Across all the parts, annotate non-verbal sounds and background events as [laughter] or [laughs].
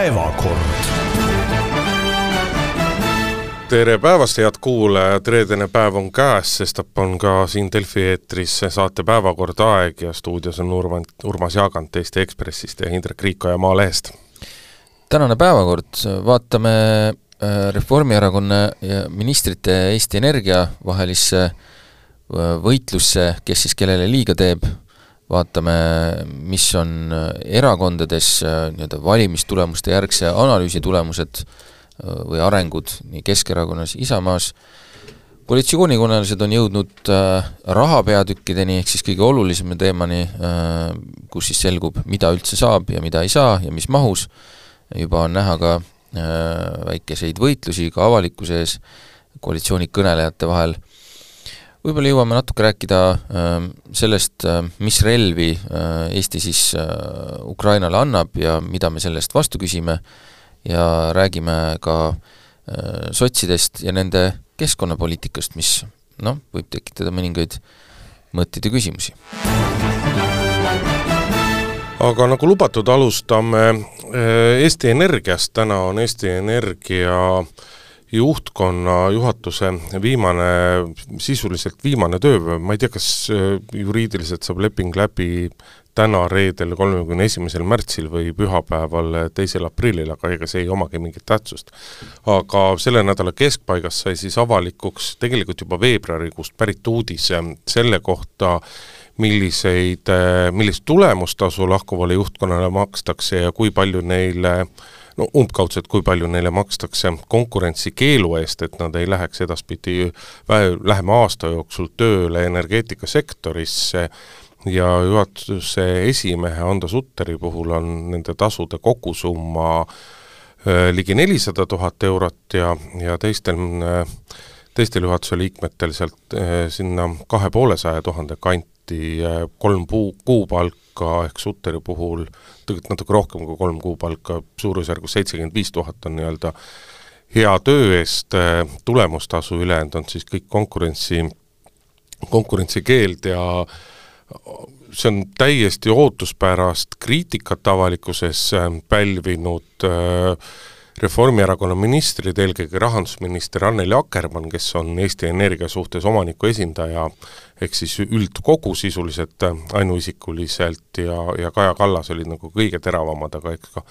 päevakord. Tere päevast, head kuulajad, reedene päev on käes, sestap on ka siin Delfi eetris saate Päevakord aeg ja stuudios on Urman, Urmas Jaagant Eesti Ekspressist ja Indrek Riikoja Maalehest. tänane päevakord, vaatame äh, Reformierakonna ja ministrite Eesti Energia vahelisse äh, võitlusse, kes siis kellele liiga teeb, vaatame, mis on äh, erakondades nii-öelda valimistulemuste järgse analüüsi tulemused, või arengud nii Keskerakonnas, Isamaas, koalitsioonikõnelused on jõudnud äh, raha peatükkideni, ehk siis kõige olulisema teemani äh,, kus siis selgub, mida üldse saab ja mida ei saa ja mis mahus, juba on näha ka äh, väikeseid võitlusi ka avalikkuse ees koalitsioonikõnelejate vahel, võib-olla jõuame natuke rääkida äh, sellest äh,, mis relvi äh, Eesti siis äh, Ukrainale annab ja mida me selle eest vastu küsime äh,, ja räägime ka äh, sotsidest ja nende keskkonnapoliitikast, mis noh, võib tekitada mõningaid mõtteid ja küsimusi. aga nagu lubatud, alustame äh, Eesti Energiast, täna on Eesti Energia juhtkonna juhatuse viimane, sisuliselt viimane tööpäev, ma ei tea, kas äh, juriidiliselt saab leping läbi täna, reedel, kolmekümne esimesel märtsil või pühapäeval, teisel aprillil, aga ega see ei omagi mingit tähtsust. aga selle nädala keskpaigas sai siis avalikuks tegelikult juba veebruarikuust pärit uudis selle kohta, milliseid, millist tulemustasu lahkuvale juhtkonnale makstakse ja kui palju neile no umbkaudselt, kui palju neile makstakse konkurentsikeelu eest, et nad ei läheks edaspidi lähema aasta jooksul tööle energeetikasektorisse ja juhatuse esimehe Ando Sutteri puhul on nende tasude kogusumma äh, ligi nelisada tuhat eurot ja, ja teistel, äh, teistel juhatuse liikmetel sealt äh, sinna kahe poolesaja tuhande kanti kolm puu, kuupalka ehk Sutteri puhul tegelikult natuke rohkem kui kolm kuupalka, suurusjärgus seitsekümmend viis tuhat on nii-öelda hea töö eest tulemustasu, ülejäänud on siis kõik konkurentsi, konkurentsikeeld ja see on täiesti ootuspärast kriitikat avalikkuses äh, pälvinud äh, Reformierakonna ministrid, eelkõige rahandusminister Anneli Akkermann, kes on Eesti Energia suhtes omaniku esindaja, ehk siis üldkogu sisuliselt äh, ainuisikuliselt ja, ja Kaja Kallas olid nagu kõige teravamad, aga eks ka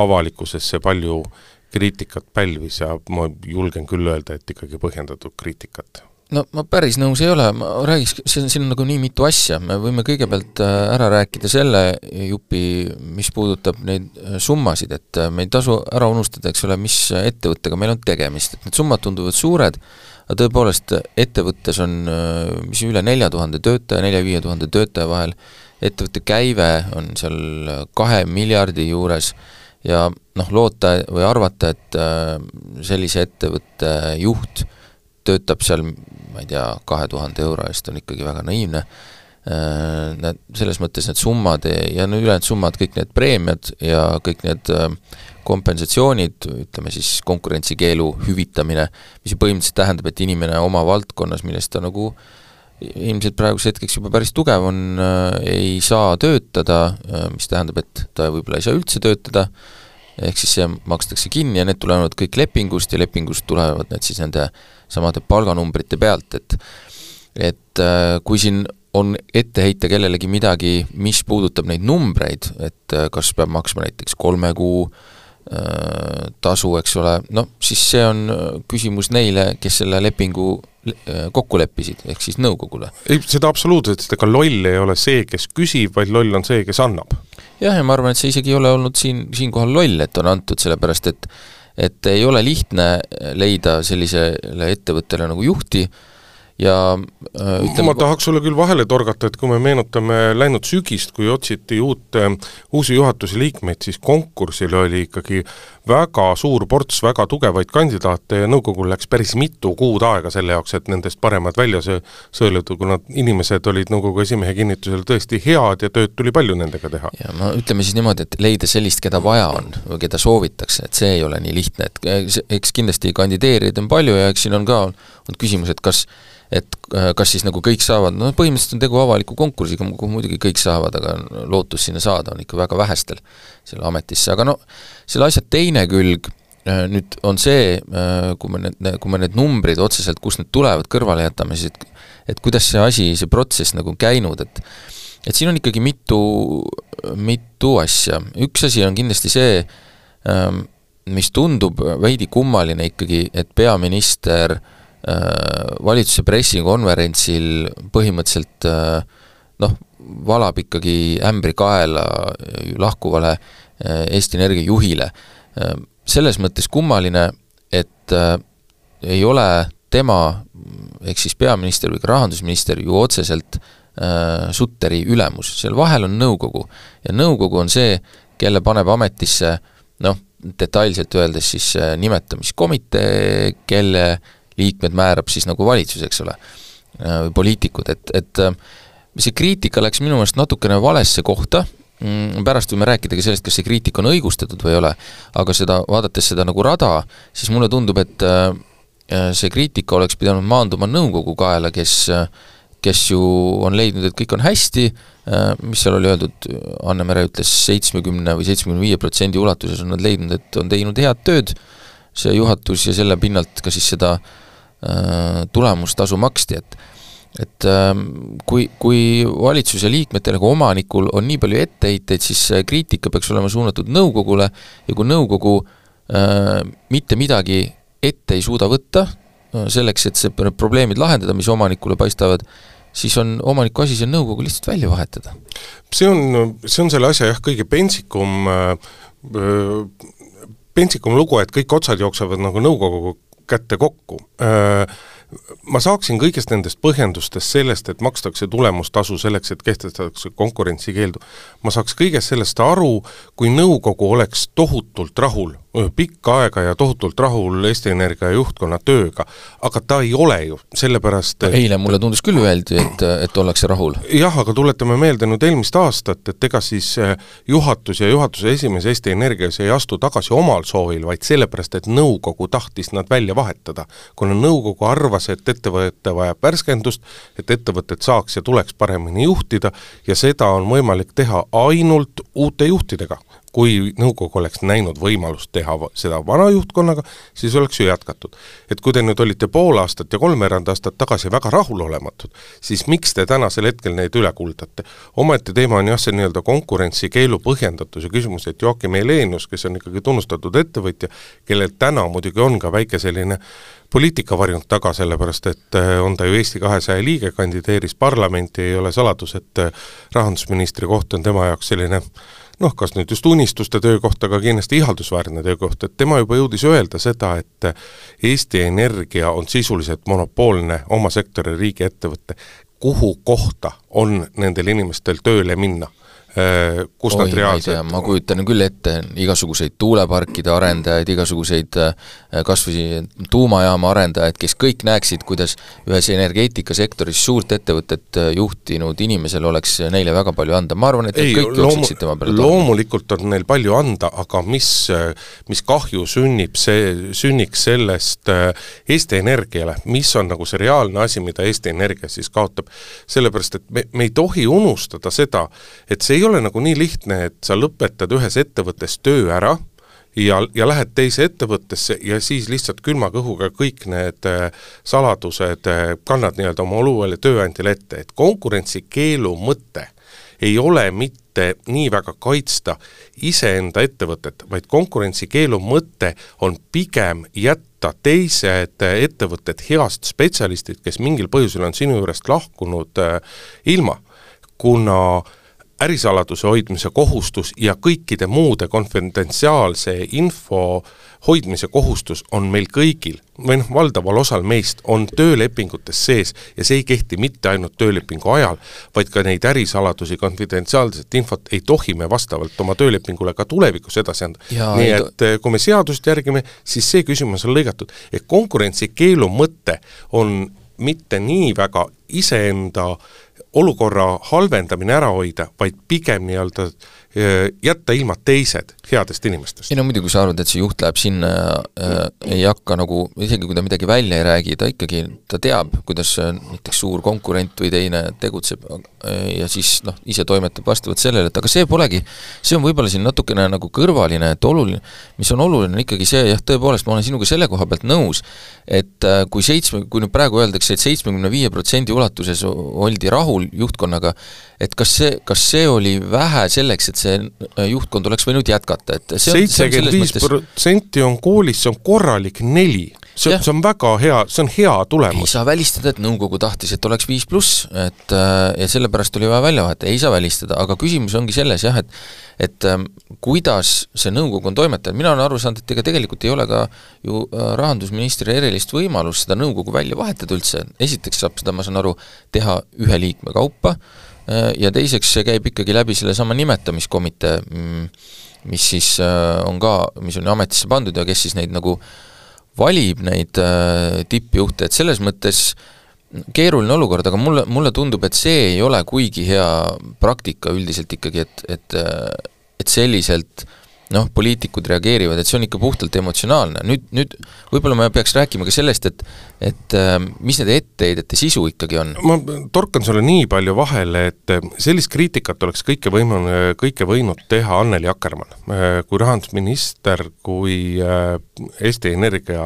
avalikkuses see palju kriitikat pälvis ja ma julgen küll öelda, et ikkagi põhjendatud kriitikat no ma päris nõus ei ole, ma räägiks, on, siin on nagu nii mitu asja, me võime kõigepealt äh, ära rääkida selle jupi, mis puudutab neid äh, summasid, et äh, me ei tasu ära unustada, eks ole, mis ettevõttega meil on tegemist, et need summad tunduvad suured, aga tõepoolest, ettevõttes on mis üle nelja tuhande töötaja, nelja-viie tuhande töötaja vahel, ettevõtte käive on seal kahe miljardi juures. Ja noh, loota või arvata, et sellise ettevõtte juht töötab seal ma ei tea, kahe tuhande euro eest on ikkagi väga naiivne, äh, need, selles mõttes need summad ja no ülejäänud summad, kõik need preemiad ja kõik need äh, kompensatsioonid, ütleme siis konkurentsikeelu hüvitamine, mis ju põhimõtteliselt tähendab, et inimene oma valdkonnas, milles ta nagu ilmselt praeguseks hetkeks juba päris tugev on, äh, ei saa töötada, mis tähendab, et ta võib-olla ei saa üldse töötada, ehk siis see makstakse kinni ja need tulenevad kõik lepingust ja lepingust tulevad need siis nende samade palganumbrite pealt, et et äh, kui siin on ette heita kellelegi midagi, mis puudutab neid numbreid, et äh, kas peab maksma näiteks kolme kuu äh, tasu, eks ole, noh, siis see on küsimus neile, kes selle lepingu kokku leppisid, ehk siis nõukogule. ei, seda absoluutselt, ega loll ei ole see, kes küsib, vaid loll on see, kes annab. Jah, ja ma arvan, et see isegi ei ole olnud siin, siinkohal loll, et on antud, sellepärast et et ei ole lihtne leida sellisele ettevõttele nagu juhti ja äh, ütleme ma tahaks sulle küll vahele torgata, et kui me meenutame läinud sügist, kui otsiti uut, äh, uusi juhatuse liikmeid, siis konkursil oli ikkagi väga suur ports väga tugevaid kandidaate ja nõukogul läks päris mitu kuud aega selle jaoks, et nendest paremad välja sõeluda, kuna inimesed olid nõukogu esimehe kinnitusel tõesti head ja tööd tuli palju nendega teha. ja no ütleme siis niimoodi, et leida sellist, keda vaja on või keda soovitakse, et see ei ole nii lihtne, et eks kindlasti kandideerijaid on palju ja eks siin on ka olnud küsimus, et kas et äh, kas siis nagu kõik saavad, no põhimõtteliselt on tegu avaliku konkursiga, kuhu muidugi kõik saavad, aga lootus sinna saada on ikka väga vähestel selle ametisse, aga no selle asja teine külg äh, nüüd on see, äh, kui me need, kui me need numbrid otseselt, kust need tulevad, kõrvale jätame, siis et et kuidas see asi, see protsess nagu käinud, et et siin on ikkagi mitu, mitu asja, üks asi on kindlasti see, ähm, mis tundub veidi kummaline ikkagi, et peaminister äh, valitsuse pressikonverentsil põhimõtteliselt noh, valab ikkagi ämbri kaela lahkuvale äh, Eesti Energia juhile. Selles mõttes kummaline, et ei ole tema, ehk siis peaminister või ka rahandusminister ju otseselt Sutteri ülemus, seal vahel on nõukogu ja nõukogu on see, kelle paneb ametisse noh, detailselt öeldes siis nimetamiskomitee, kelle liikmed määrab siis nagu valitsus, eks ole, poliitikud, et, et see kriitika läks minu meelest natukene valesse kohta, mm, pärast võime rääkida ka sellest, kas see kriitika on õigustatud või ei ole, aga seda, vaadates seda nagu rada, siis mulle tundub, et äh, see kriitika oleks pidanud maanduma nõukogu kaela, kes kes ju on leidnud, et kõik on hästi, mis seal oli öeldud, Anne-Mere ütles seitsmekümne või seitsmekümne viie protsendi ulatuses on nad leidnud, et on teinud head tööd, see juhatus ja selle pinnalt ka siis seda äh, Äh, tulemustasu maksti, et et ähm, kui, kui valitsuse liikmetel nagu omanikul on nii palju etteheiteid, siis kriitika peaks olema suunatud nõukogule ja kui nõukogu äh, mitte midagi ette ei suuda võtta, äh, selleks, et see probleemid lahendada, mis omanikule paistavad, siis on omaniku asi see nõukogu lihtsalt välja vahetada. see on, see on selle asja jah, kõige pentsikum äh, pentsikum lugu, et kõik otsad jooksevad nagu nõukogu kätte kokku. Ma saaksin kõigest nendest põhjendustest sellest, et makstakse tulemustasu selleks, et kehtestatakse konkurentsikeeldu, ma saaks kõigest sellest aru, kui nõukogu oleks tohutult rahul pikka aega ja tohutult rahul Eesti Energia juhtkonna tööga, aga ta ei ole ju, sellepärast et eile mulle tundus küll öeldi, et, [clears throat] et ollakse rahul. jah, aga tuletame meelde nüüd eelmist aastat, et ega siis eh, juhatus ja juhatuse esimees Eesti Energias ei astu tagasi omal soovil, vaid sellepärast, et nõukogu tahtis nad välja vahetada. kuna nõukogu arvas, et ettevõte vajab värskendust, et ettevõtet saaks ja tuleks paremini juhtida ja seda on võimalik teha ainult uute juhtidega kui nõukogu oleks näinud võimalust teha seda vana juhtkonnaga, siis oleks ju jätkatud. et kui te nüüd olite pool aastat ja kolmveerand aastat tagasi väga rahulolematud, siis miks te tänasel hetkel neid üle kuldate? omaette teema on jah, see nii-öelda konkurentsikeelu põhjendatuse küsimus, et Joakim Helenius, kes on ikkagi tunnustatud ettevõtja, kellel täna muidugi on ka väike selline poliitikavarjund taga, sellepärast et äh, on ta ju Eesti kahesaja liige, kandideeris parlamenti, ei ole saladus, et äh, rahandusministri koht on tema jaoks selline noh, kas nüüd just unistuste töökoht, aga kindlasti ihaldusväärne töökoht, et tema juba jõudis öelda seda, et Eesti Energia on sisuliselt monopoolne oma sektori riigiettevõte, kuhu kohta on nendel inimestel tööle minna kus Oi, nad reaalselt ma kujutan küll ette igasuguseid tuuleparkide arendajaid, igasuguseid äh, kas või tuumajaama arendajaid, kes kõik näeksid, kuidas ühes energeetikasektoris suurt ettevõtet äh, juhtinud inimesel oleks neile väga palju anda, ma arvan, et ei, kõik loomu-, tema peale loomulikult on neil palju anda, aga mis, mis kahju sünnib, see, sünniks sellest Eesti Energiale, mis on nagu see reaalne asi, mida Eesti Energia siis kaotab, sellepärast et me, me ei tohi unustada seda, et see ei ole nagu nii lihtne, et sa lõpetad ühes ettevõttes töö ära ja, ja lähed teise ettevõttesse ja siis lihtsalt külma kõhuga kõik need äh, saladused äh, kannad nii-öelda oma oluvale tööandjale ette, et konkurentsikeelu mõte ei ole mitte nii väga kaitsta iseenda ettevõtet, vaid konkurentsikeelu mõte on pigem jätta teised ettevõtted, heast spetsialistid, kes mingil põhjusel on sinu juurest lahkunud äh, ilma, kuna äh, ärisaladuse hoidmise kohustus ja kõikide muude konfidentsiaalse info hoidmise kohustus on meil kõigil, või noh, valdaval osal meist on töölepingutes sees ja see ei kehti mitte ainult töölepingu ajal, vaid ka neid ärisaladusi, konfidentsiaalset infot ei tohi me vastavalt oma töölepingule ka tulevikus edasi anda. nii et eh, kui me seadust järgime, siis see küsimus on lõigatud, et konkurentsikeelu mõte on mitte nii väga iseenda äh, olukorra halvendamine ära hoida, vaid pigem nii-öelda jätta ilma teised headest inimestest. ei no muidugi, kui sa arvad, et see juht läheb sinna äh,, ei hakka nagu, isegi kui ta midagi välja ei räägi, ta ikkagi, ta teab, kuidas näiteks suur konkurent või teine tegutseb ja siis noh, ise toimetab vastavalt sellele, et aga see polegi, see on võib-olla siin natukene nagu kõrvaline, et oluline, mis on oluline, on ikkagi see, jah, tõepoolest, ma olen sinuga selle koha pealt nõus, et äh, kui seitsme, kui nüüd praegu öeldakse, et seitsmekümne viie protsendi ulatuses oldi rahul juhtkonnaga, et kas see, kas see oli vähe selleks, et see äh, juhtkond oleks võinud jätkata, et seitsekümmend viis protsenti on koolis, see on korralik neli. See, see on väga hea, see on hea tulemus. ei saa välistada, et nõukogu tahtis, et oleks viis pluss, et äh, ja sellepärast oli vaja välja vahetada, ei saa välistada, aga küsimus ongi selles jah, et et ähm, kuidas see nõukogu on toimetanud, mina olen aru saanud, et ega tegelikult ei ole ka ju äh, rahandusministril erilist võimalust seda nõukogu välja vahetada üldse, esiteks saab seda, ma saan aru, teha ühe liikme kaupa ja teiseks see käib ikkagi läbi sellesama nimetamiskomitee, mm, mis siis on ka, mis on ametisse pandud ja kes siis neid nagu äh, valib neid äh, tippjuhte, et selles mõttes keeruline olukord, aga mulle, mulle tundub, et see ei ole kuigi hea praktika üldiselt ikkagi, et, et et selliselt äh, noh, poliitikud reageerivad, et see on ikka puhtalt emotsionaalne, nüüd, nüüd võib-olla me peaks rääkima ka sellest, et et äh, mis nende etteheidete sisu ikkagi on? ma torkan sulle nii palju vahele, et äh, sellist kriitikat oleks kõike võimu-, kõike võinud teha Anneli Akkermann. Äh, kui rahandusminister, kui Eesti Energia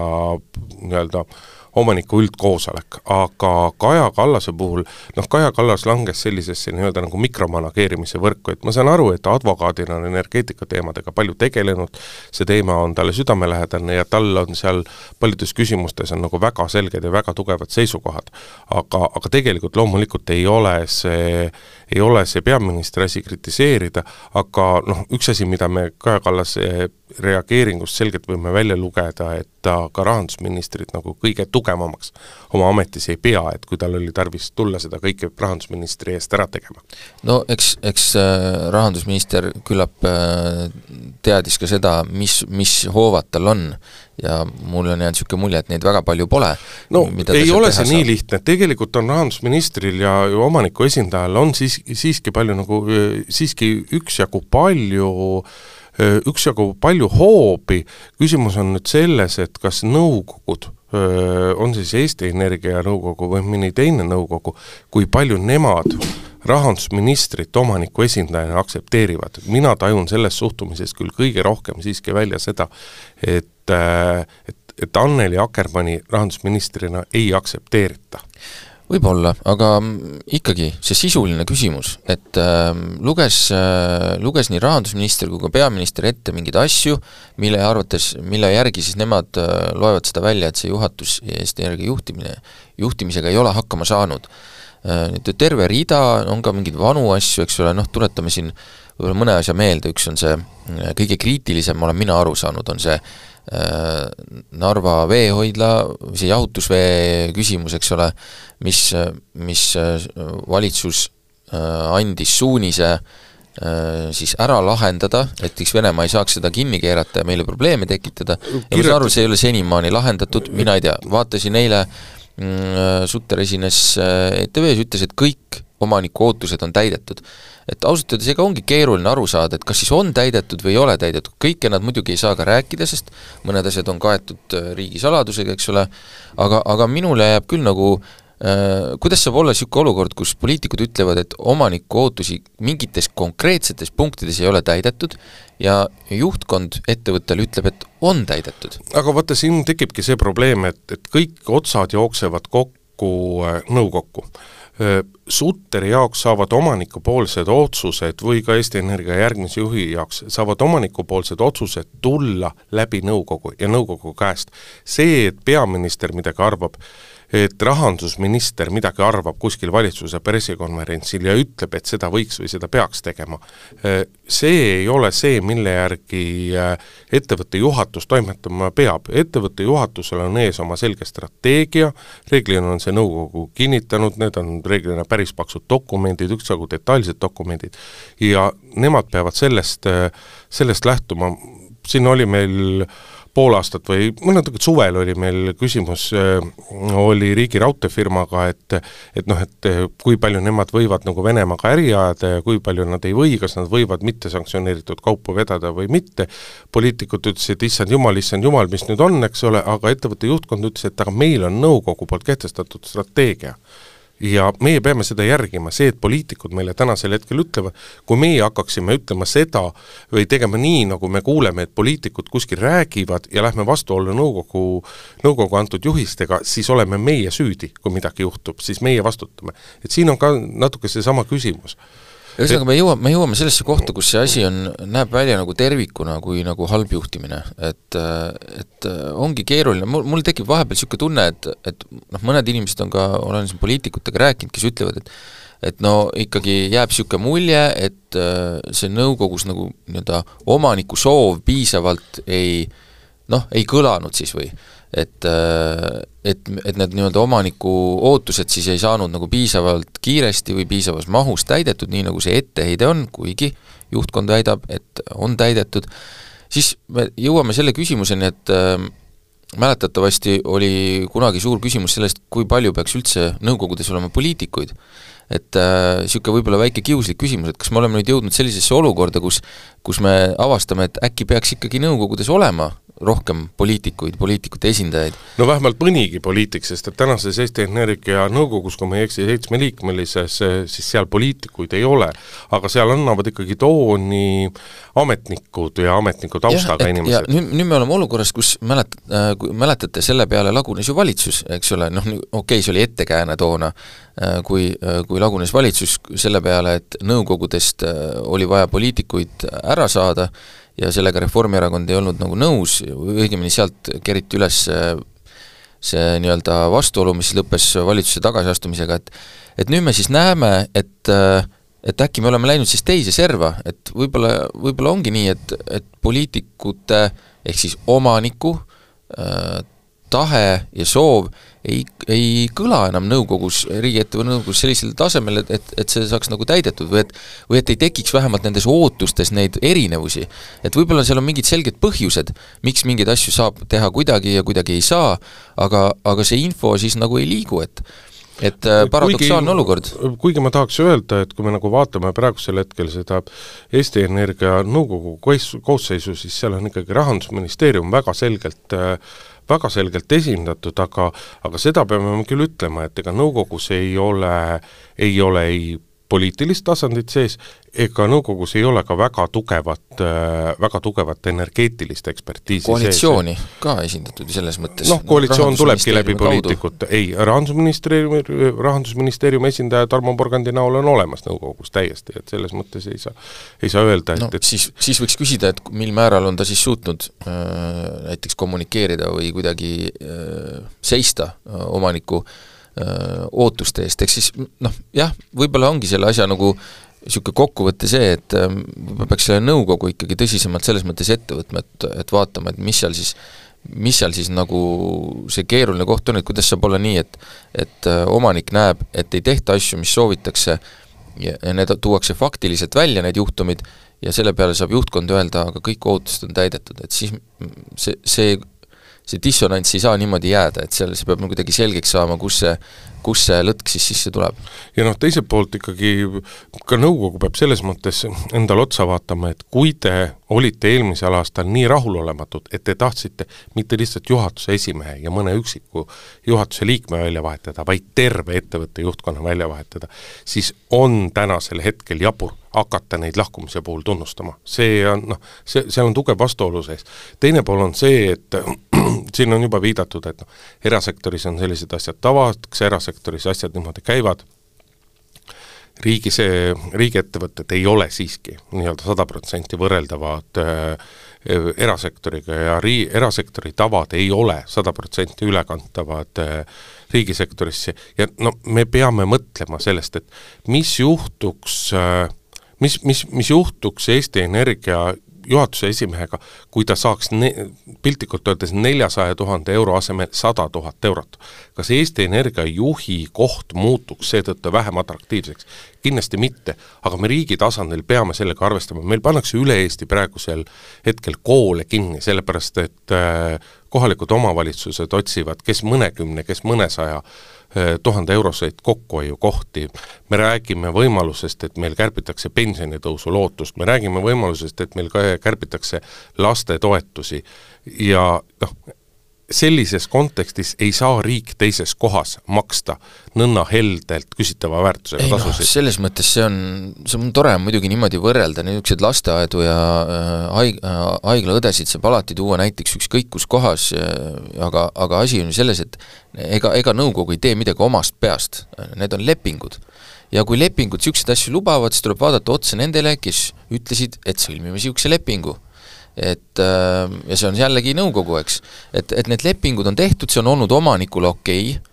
nii-öelda äh, omaniku üldkoosolek, aga Kaja Kallase puhul noh, Kaja Kallas langes sellisesse nii-öelda nagu mikromanageerimise võrku, et ma saan aru, et advokaadina on energeetikateemadega palju tegelenud, see teema on talle südamelähedane ja tal on seal paljudes küsimustes on nagu väga selged ja väga tugevad seisukohad. aga, aga tegelikult loomulikult ei ole see, ei ole see peaministri asi kritiseerida, aga noh, üks asi, mida me Kaja Kallase reageeringust selgelt võime välja lugeda, et ta ka rahandusministrit nagu kõige tugevamaks oma ametis ei pea, et kui tal oli tarvis tulla seda kõike rahandusministri eest ära tegema. no eks, eks äh, rahandusminister küllap äh, teadis ka seda, mis, mis hoovad tal on ja mul on jäänud niisugune mulje, et neid väga palju pole. no ei ole see saab. nii lihtne, tegelikult on rahandusministril ja omaniku esindajal on siis, siiski palju nagu, siiski üksjagu palju üksjagu palju hoobi, küsimus on nüüd selles, et kas nõukogud, on siis Eesti Energia nõukogu või mõni teine nõukogu, kui palju nemad rahandusministrit omaniku esindajana aktsepteerivad. mina tajun selles suhtumises küll kõige rohkem siiski välja seda, et, et, et Anneli Akkermanni rahandusministrina ei aktsepteerita võib-olla, aga ikkagi see sisuline küsimus, et äh, luges äh,, luges nii rahandusminister kui ka peaminister ette mingeid asju, mille arvates, mille järgi siis nemad äh, loevad seda välja, et see juhatus Eesti Energia juhtimine, juhtimisega ei ole hakkama saanud äh,. Nüüd terve rida on ka mingeid vanu asju, eks ole, noh, tuletame siin võib-olla mõne asja meelde, üks on see äh, kõige kriitilisem, olen mina aru saanud, on see Äh, Narva veehoidla, see jahutusvee küsimus, eks ole, mis, mis äh, valitsus äh, andis suunise siis ära lahendada, et siis Venemaa ei saaks seda kinni keerata ja meile probleeme tekitada. Ja ma saan aru, see ei ole senimaani lahendatud, mina ei tea, vaatasin eile mm, Sutter esines ETV-s, ütles, et kõik omaniku ootused on täidetud. Et ausalt öeldes ega ongi keeruline aru saada, et kas siis on täidetud või ei ole täidetud, kõike nad muidugi ei saa ka rääkida, sest mõned asjad on kaetud äh, riigisaladusega, eks ole, aga, aga minule jääb küll nagu äh, kuidas saab olla niisugune olukord, kus poliitikud ütlevad, et omaniku ootusi mingites konkreetsetes punktides ei ole täidetud ja juhtkond ettevõttel ütleb, et on täidetud? aga vaata, siin tekibki see probleem, et, et kõik otsad jooksevad kokku äh, nõukokku Sutteri jaoks saavad omanikupoolsed otsused või ka Eesti Energia järgmise juhi jaoks saavad omanikupoolsed otsused tulla läbi nõukogu ja nõukogu käest. see, et peaminister midagi arvab, et rahandusminister midagi arvab kuskil valitsuse pressikonverentsil ja ütleb, et seda võiks või seda peaks tegema, see ei ole see, mille järgi äh, ettevõtte juhatus toimetama peab. ettevõtte juhatusel on ees oma selge strateegia, reeglina on see nõukogu kinnitanud, need on reeglina päris paksud dokumendid, üksjagu detailsed dokumendid, ja nemad peavad sellest, äh, sellest lähtuma, siin oli meil pool aastat või mõned suvel oli meil küsimus, oli riigi raudteefirmaga, et et noh, et kui palju nemad võivad nagu Venemaaga äri ajada ja kui palju nad ei või, kas nad võivad mittesanktsioneeritud kaupu vedada või mitte, poliitikud ütlesid, et issand jumal, issand jumal, mis nüüd on, eks ole, aga ettevõtte juhtkond ütles, et aga meil on nõukogu poolt kehtestatud strateegia ja meie peame seda järgima, see, et poliitikud meile tänasel hetkel ütlevad, kui meie hakkaksime ütlema seda või tegema nii, nagu me kuuleme, et poliitikud kuskil räägivad ja lähme vastuollu nõukogu, nõukogu antud juhistega, siis oleme meie süüdi, kui midagi juhtub, siis meie vastutame. et siin on ka natuke seesama küsimus ühesõnaga, me jõuame, me jõuame sellesse kohta, kus see asi on, näeb välja nagu tervikuna kui nagu halb juhtimine, et et ongi keeruline, mul, mul tekib vahepeal niisugune tunne, et, et noh, mõned inimesed on ka, olen siin poliitikutega rääkinud, kes ütlevad, et et no ikkagi jääb niisugune mulje, et see nõukogus nagu nii-öelda omaniku soov piisavalt ei noh, ei kõlanud siis või et, äh, et, et need nii-öelda omaniku ootused siis ei saanud nagu piisavalt kiiresti või piisavas mahus täidetud, nii nagu see etteheide on, kuigi juhtkond väidab, et on täidetud, siis me jõuame selle küsimuseni, et äh, mäletatavasti oli kunagi suur küsimus sellest, kui palju peaks üldse nõukogudes olema poliitikuid. et niisugune äh, võib-olla väike kiuslik küsimus, et kas me oleme nüüd jõudnud sellisesse olukorda, kus kus me avastame, et äkki peaks ikkagi nõukogudes olema rohkem poliitikuid, poliitikute esindajaid? no vähemalt mõnigi poliitik, sest et tänases Eesti Energia nõukogus, kui ma ei eksi, seitsmeliikmelises, siis seal poliitikuid ei ole. aga seal annavad ikkagi tooni ametnikud ja ametniku taustaga ja, inimesed. nüüd, nüüd me oleme olukorras, kus mälet- äh,, mäletate, selle peale lagunes ju valitsus, eks ole, noh okei okay,, see oli ettekääne toona äh,, kui äh,, kui lagunes valitsus selle peale, et nõukogudest äh, oli vaja poliitikuid ära saada, ja sellega Reformierakond ei olnud nagu nõus, õigemini sealt keriti üles see, nii-öelda vastuolu, mis lõppes valitsuse tagasiastumisega, et et nüüd me siis näeme, et et äkki me oleme läinud siis teise serva, et võib-olla, võib-olla ongi nii, et, et poliitikute ehk siis omaniku äh, tahe ja soov ei, ei kõla enam nõukogus, riigiettevõtte nõukogus sellisel tasemel, et, et, et see saaks nagu täidetud või et või et ei tekiks vähemalt nendes ootustes neid erinevusi. et võib-olla seal on mingid selged põhjused, miks mingeid asju saab teha kuidagi ja kuidagi ei saa, aga, aga see info siis nagu ei liigu, et et äh, paradoksaalne olukord. kuigi ma tahaks öelda, et kui me nagu vaatame praegusel hetkel seda Eesti Energia nõukogu koosseisu, siis seal on ikkagi Rahandusministeerium väga selgelt äh, väga selgelt esindatud, aga aga seda peame küll ütlema, et ega nõukogus ei ole, ei ole ei poliitilist tasandit sees, ega nõukogus ei ole ka väga tugevat, väga tugevat energeetilist ekspertiisi koalitsiooni sees. ka esindatud selles mõttes? noh, koalitsioon tulebki läbi poliitikute, ei, rahandusministeeriumi, rahandusministeeriumi esindaja Tarmo Porgandi näol on olemas nõukogus täiesti, et selles mõttes ei saa, ei saa öelda, et no, et siis, siis võiks küsida, et mil määral on ta siis suutnud äh, näiteks kommunikeerida või kuidagi äh, seista äh, omaniku äh, ootuste eest, ehk siis noh, jah, võib-olla ongi selle asja nagu niisugune kokkuvõte see, et võib-olla peaks selle nõukogu ikkagi tõsisemalt selles mõttes ette võtma, et, et vaatama, et mis seal siis mis seal siis nagu see keeruline koht on, et kuidas saab olla nii, et et omanik näeb, et ei tehta asju, mis soovitakse, ja need tuuakse faktiliselt välja, need juhtumid, ja selle peale saab juhtkond öelda, aga kõik ootused on täidetud, et siis see, see see dissonants ei saa niimoodi jääda, et seal, see peab nagu kuidagi selgeks saama, kus see, kus see lõtk siis sisse tuleb. ja noh, teiselt poolt ikkagi ka nõukogu peab selles mõttes endale otsa vaatama, et kui te olite eelmisel aastal nii rahulolematud, et te tahtsite mitte lihtsalt juhatuse esimehe ja mõne üksiku juhatuse liikme välja vahetada, vaid terve ettevõtte juhtkonna välja vahetada, siis on tänasel hetkel jabur hakata neid lahkumise puhul tunnustama. see on noh, see, seal on tugev vastuolu sees. teine pool on see, et siin on juba viidatud, et noh, erasektoris on sellised asjad tavaks, erasektoris asjad niimoodi käivad, riigi see, riigiettevõtted ei ole siiski nii-öelda sada protsenti võrreldavad äh, erasektoriga ja rii-, erasektori tavad ei ole sada protsenti ülekantavad äh, riigisektorisse. Ja no me peame mõtlema sellest, et mis juhtuks äh, mis, mis, mis juhtuks Eesti Energia juhatuse esimehega, kui ta saaks ne-, piltlikult öeldes neljasaja tuhande euro asemel sada tuhat eurot. kas Eesti Energia juhi koht muutuks seetõttu vähem atraktiivseks? kindlasti mitte, aga me riigi tasandil peame sellega arvestama, meil pannakse üle Eesti praegusel hetkel koole kinni, sellepärast et äh, kohalikud omavalitsused otsivad kes mõnekümne, kes mõnesaja tuhande euroseid kokkuhoiukohti, me räägime võimalusest, et meil kärbitakse pensionitõusu lootust, me räägime võimalusest, et meil kärbitakse lastetoetusi. Ja noh, sellises kontekstis ei saa riik teises kohas maksta nõnna heldelt küsitava väärtusega ei noh, tasusid. selles mõttes see on, see on tore muidugi niimoodi võrrelda, niisuguseid lasteaedu ja äh, haig-, äh, haiglaõdesid saab alati tuua näiteks ükskõik kus kohas, äh, aga, aga asi on ju selles, et ega, ega nõukogu ei tee midagi omast peast, need on lepingud. ja kui lepingud niisuguseid asju lubavad, siis tuleb vaadata otsa nendele, kes ütlesid, et sõlmime niisuguse lepingu et äh, ja see on jällegi nõukogu, eks, et, et need lepingud on tehtud, see on olnud omanikule okei. Okay,,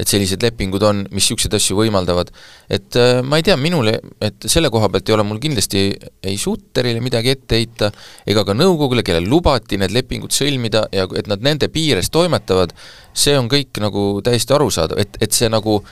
et sellised lepingud on, mis niisuguseid asju võimaldavad, et äh, ma ei tea, minule, et selle koha pealt ei ole mul kindlasti ei Sutterile midagi ette heita, ega ka nõukogule, kellel lubati need lepingud sõlmida ja et nad nende piires toimetavad, see on kõik nagu täiesti arusaadav, et, et see nagu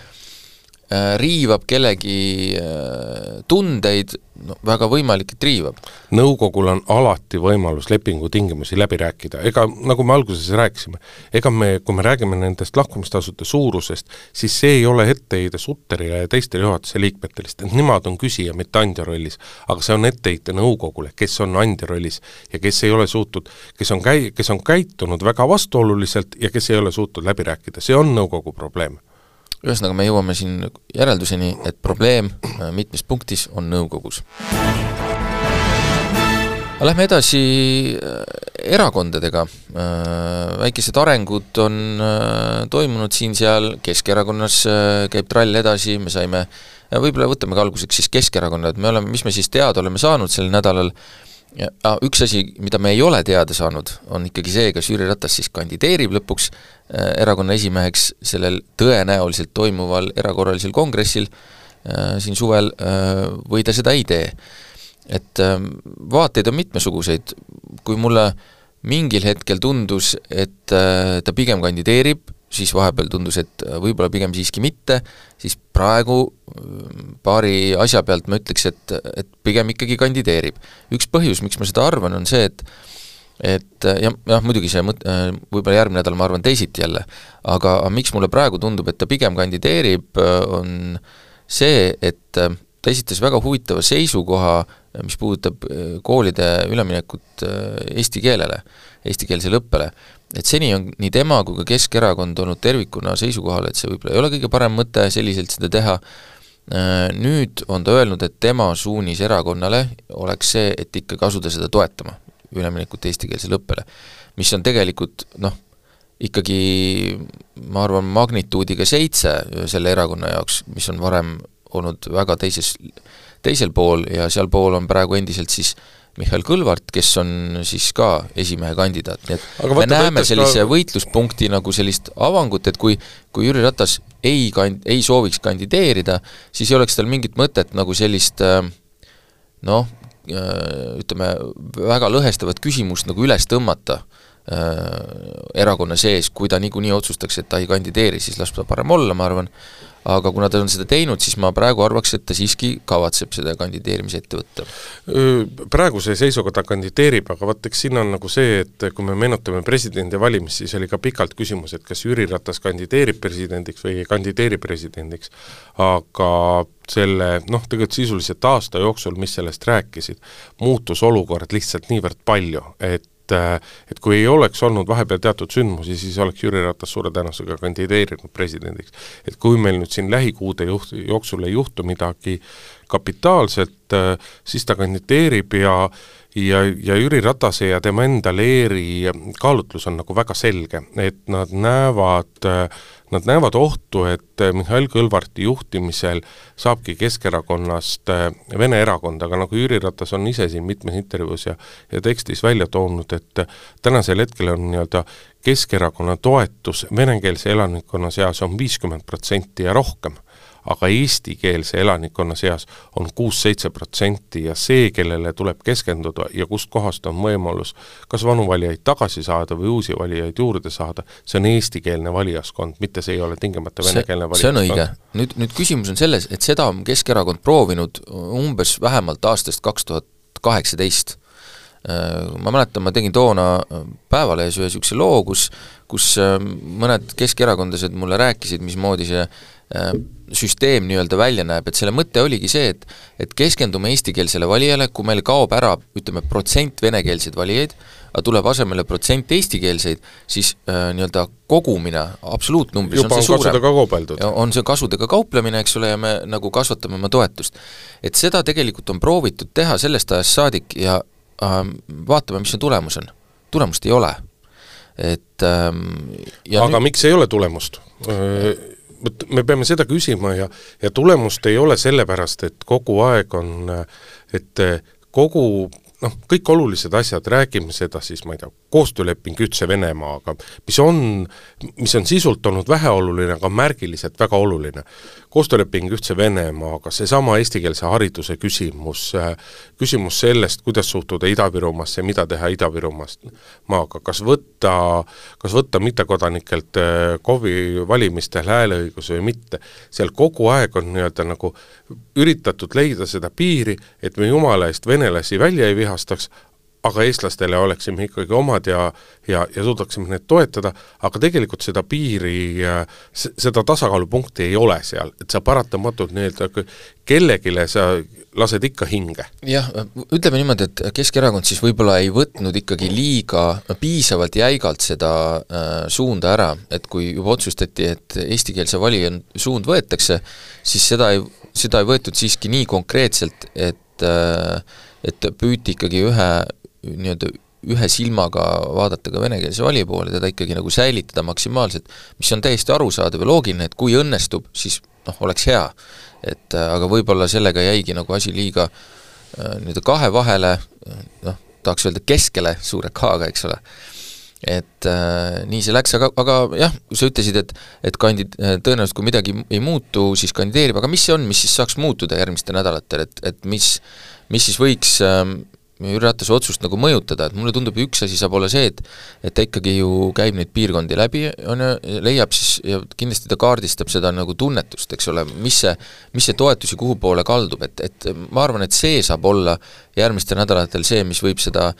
Äh, riivab kellegi äh, tundeid, no väga võimalik, et riivab. nõukogul on alati võimalus lepingutingimusi läbi rääkida, ega nagu me alguses rääkisime, ega me, kui me räägime nendest lahkumistasude suurusest, siis see ei ole etteheide Sutterile ja teistele juhatuse liikmetele, sest et nemad on küsija, mitte andja rollis. aga see on etteheite nõukogule, kes on andja rollis ja kes ei ole suutnud, kes on käi-, kes on käitunud väga vastuoluliselt ja kes ei ole suutnud läbi rääkida, see on nõukogu probleem ühesõnaga, me jõuame siin järelduseni, et probleem äh, mitmes punktis on nõukogus. Lähme edasi äh, erakondadega, äh, väikesed arengud on toimunud siin-seal, Keskerakonnas käib trall edasi, me saime, võib-olla võtame ka alguseks siis Keskerakonna, et me oleme, mis me siis teada oleme saanud sel nädalal, ja ah, üks asi, mida me ei ole teada saanud, on ikkagi see, kas Jüri Ratas siis kandideerib lõpuks äh, erakonna esimeheks sellel tõenäoliselt toimuval erakorralisel kongressil äh, siin suvel äh, või ta seda ei tee. et äh, vaateid on mitmesuguseid, kui mulle mingil hetkel tundus, et ta pigem kandideerib, siis vahepeal tundus, et äh, võib-olla pigem siiski mitte, siis praegu äh, paari asja pealt ma ütleks, et, et pigem ikkagi kandideerib. üks põhjus, miks ma seda arvan, on see, et et äh, jah, jah muidugi see mõt-, võib-olla järgmine nädal ma arvan teisiti jälle, aga miks mulle praegu tundub, et ta pigem kandideerib, on see, et ta esitas väga huvitava seisukoha, mis puudutab koolide üleminekut eesti keelele, eestikeelsele õppele et seni on nii tema kui ka Keskerakond olnud tervikuna seisukohal, et see võib-olla ei ole kõige parem mõte selliselt seda teha, äh, nüüd on ta öelnud, et tema suunis erakonnale oleks see, et ikkagi asuda seda toetama, üleminekut eestikeelsele õppele. mis on tegelikult noh, ikkagi ma arvan, magnituudiga seitse selle erakonna jaoks, mis on varem olnud väga teises, teisel pool ja sealpool on praegu endiselt siis äh, Mihhail Kõlvart, kes on siis ka esimehe kandidaat, nii et Aga me näeme sellise ka... võitluspunkti nagu sellist avangut, et kui kui Jüri Ratas ei kand-, ei sooviks kandideerida, siis ei oleks tal mingit mõtet nagu sellist äh, noh, äh, ütleme, väga lõhestavat küsimust nagu üles tõmmata äh, erakonna sees, kui ta niikuinii otsustaks, et ta ei kandideeri, siis las ta parem olla, ma arvan, aga kuna ta on seda teinud, siis ma praegu arvaks, et ta siiski kavatseb seda kandideerimise ette võtta. Praeguse seisuga ta kandideerib, aga vaat eks siin on nagu see, et kui me meenutame presidendivalimisi, siis oli ka pikalt küsimus, et kas Jüri Ratas kandideerib presidendiks või ei kandideeri presidendiks, aga selle noh, tegelikult sisuliselt aasta jooksul, mis sellest rääkisid, muutus olukord lihtsalt niivõrd palju, et et et kui ei oleks olnud vahepeal teatud sündmusi, siis oleks Jüri Ratas suure tõenäosusega kandideerinud presidendiks. et kui meil nüüd siin lähikuude juht-, jooksul ei juhtu midagi kapitaalset, siis ta kandideerib ja ja, ja Jüri Ratase ja tema enda leeri kaalutlus on nagu väga selge, et nad näevad Nad näevad ohtu, et Mihhail Kõlvarti juhtimisel saabki Keskerakonnast Vene erakond, aga nagu Jüri Ratas on ise siin mitmes intervjuus ja ja tekstis välja toonud, et tänasel hetkel on nii-öelda Keskerakonna toetus venekeelse elanikkonna seas on viiskümmend protsenti ja rohkem aga eestikeelse elanikkonna seas on kuus-seitse protsenti ja see, kellele tuleb keskenduda ja kustkohast on võimalus kas vanu valijaid tagasi saada või uusi valijaid juurde saada, see on eestikeelne valijaskond, mitte see ei ole tingimata venekeelne valijaskond. see on õige. nüüd, nüüd küsimus on selles, et seda on Keskerakond proovinud umbes vähemalt aastast kaks tuhat kaheksateist ma mäletan, ma tegin toona Päevalehes ühe niisuguse loo, kus kus mõned keskerakondlased mulle rääkisid, mismoodi see süsteem nii-öelda välja näeb, et selle mõte oligi see, et et keskendume eestikeelsele valijale, kui meil kaob ära ütleme, protsent venekeelseid valijaid, aga tuleb asemele protsent eestikeelseid, siis äh, nii-öelda kogumine absoluutnumbris juba on, on kasudega kaubeldud. on see kasudega kauplemine, eks ole, ja me nagu kasvatame oma toetust. et seda tegelikult on proovitud teha sellest ajast saadik ja äh, vaatame, mis see tulemus on. tulemust ei ole. et ähm, aga nüüd... miks ei ole tulemust? vot me peame seda küsima ja, ja tulemust ei ole sellepärast, et kogu aeg on, et kogu noh, kõik olulised asjad, räägime seda siis, ma ei tea, koostööleping Ühtse Venemaaga, mis on, mis on sisult olnud väheoluline, aga märgiliselt väga oluline. koostööleping Ühtse Venemaaga, seesama eestikeelse hariduse küsimus, küsimus sellest, kuidas suhtuda Ida-Virumaasse, mida teha Ida-Virumaast maaga, kas võtta, kas võtta mittekodanikelt eh, KOV-i valimistel hääleõigus või mitte, seal kogu aeg on nii-öelda nagu üritatud leida seda piiri, et me jumala eest venelasi välja ei vihastaks, aga eestlastele oleksime ikkagi omad ja, ja, ja suudaksime neid toetada, aga tegelikult seda piiri, seda tasakaalupunkti ei ole seal, et sa paratamatult nii-öelda kellelegi sa lased ikka hinge. jah, ütleme niimoodi, et Keskerakond siis võib-olla ei võtnud ikkagi liiga piisavalt jäigalt seda äh, suunda ära, et kui juba otsustati, et eestikeelse valija suund võetakse, siis seda ei, seda ei võetud siiski nii konkreetselt, et äh, et püüti ikkagi ühe nii-öelda ühe silmaga vaadata ka venekeelse valija poole, teda ikkagi nagu säilitada maksimaalselt, mis on täiesti arusaadav ja loogiline, et kui õnnestub, siis noh, oleks hea. et äh, aga võib-olla sellega jäigi nagu asi liiga äh, nii-öelda kahe vahele, noh, tahaks öelda keskele suure K-ga, eks ole, et äh, nii see läks, aga, aga jah, sa ütlesid, et et kandi-, tõenäoliselt kui midagi ei muutu, siis kandideerib, aga mis see on, mis siis saaks muutuda järgmistel nädalatel, et, et mis mis siis võiks äh, Jüri Ratase otsust nagu mõjutada, et mulle tundub, üks asi saab olla see, et et ta ikkagi ju käib neid piirkondi läbi, on ju, leiab siis ja kindlasti ta kaardistab seda nagu tunnetust, eks ole, mis see, mis see toetus ja kuhu poole kaldub, et, et ma arvan, et see saab olla järgmistel nädalatel see, mis võib seda,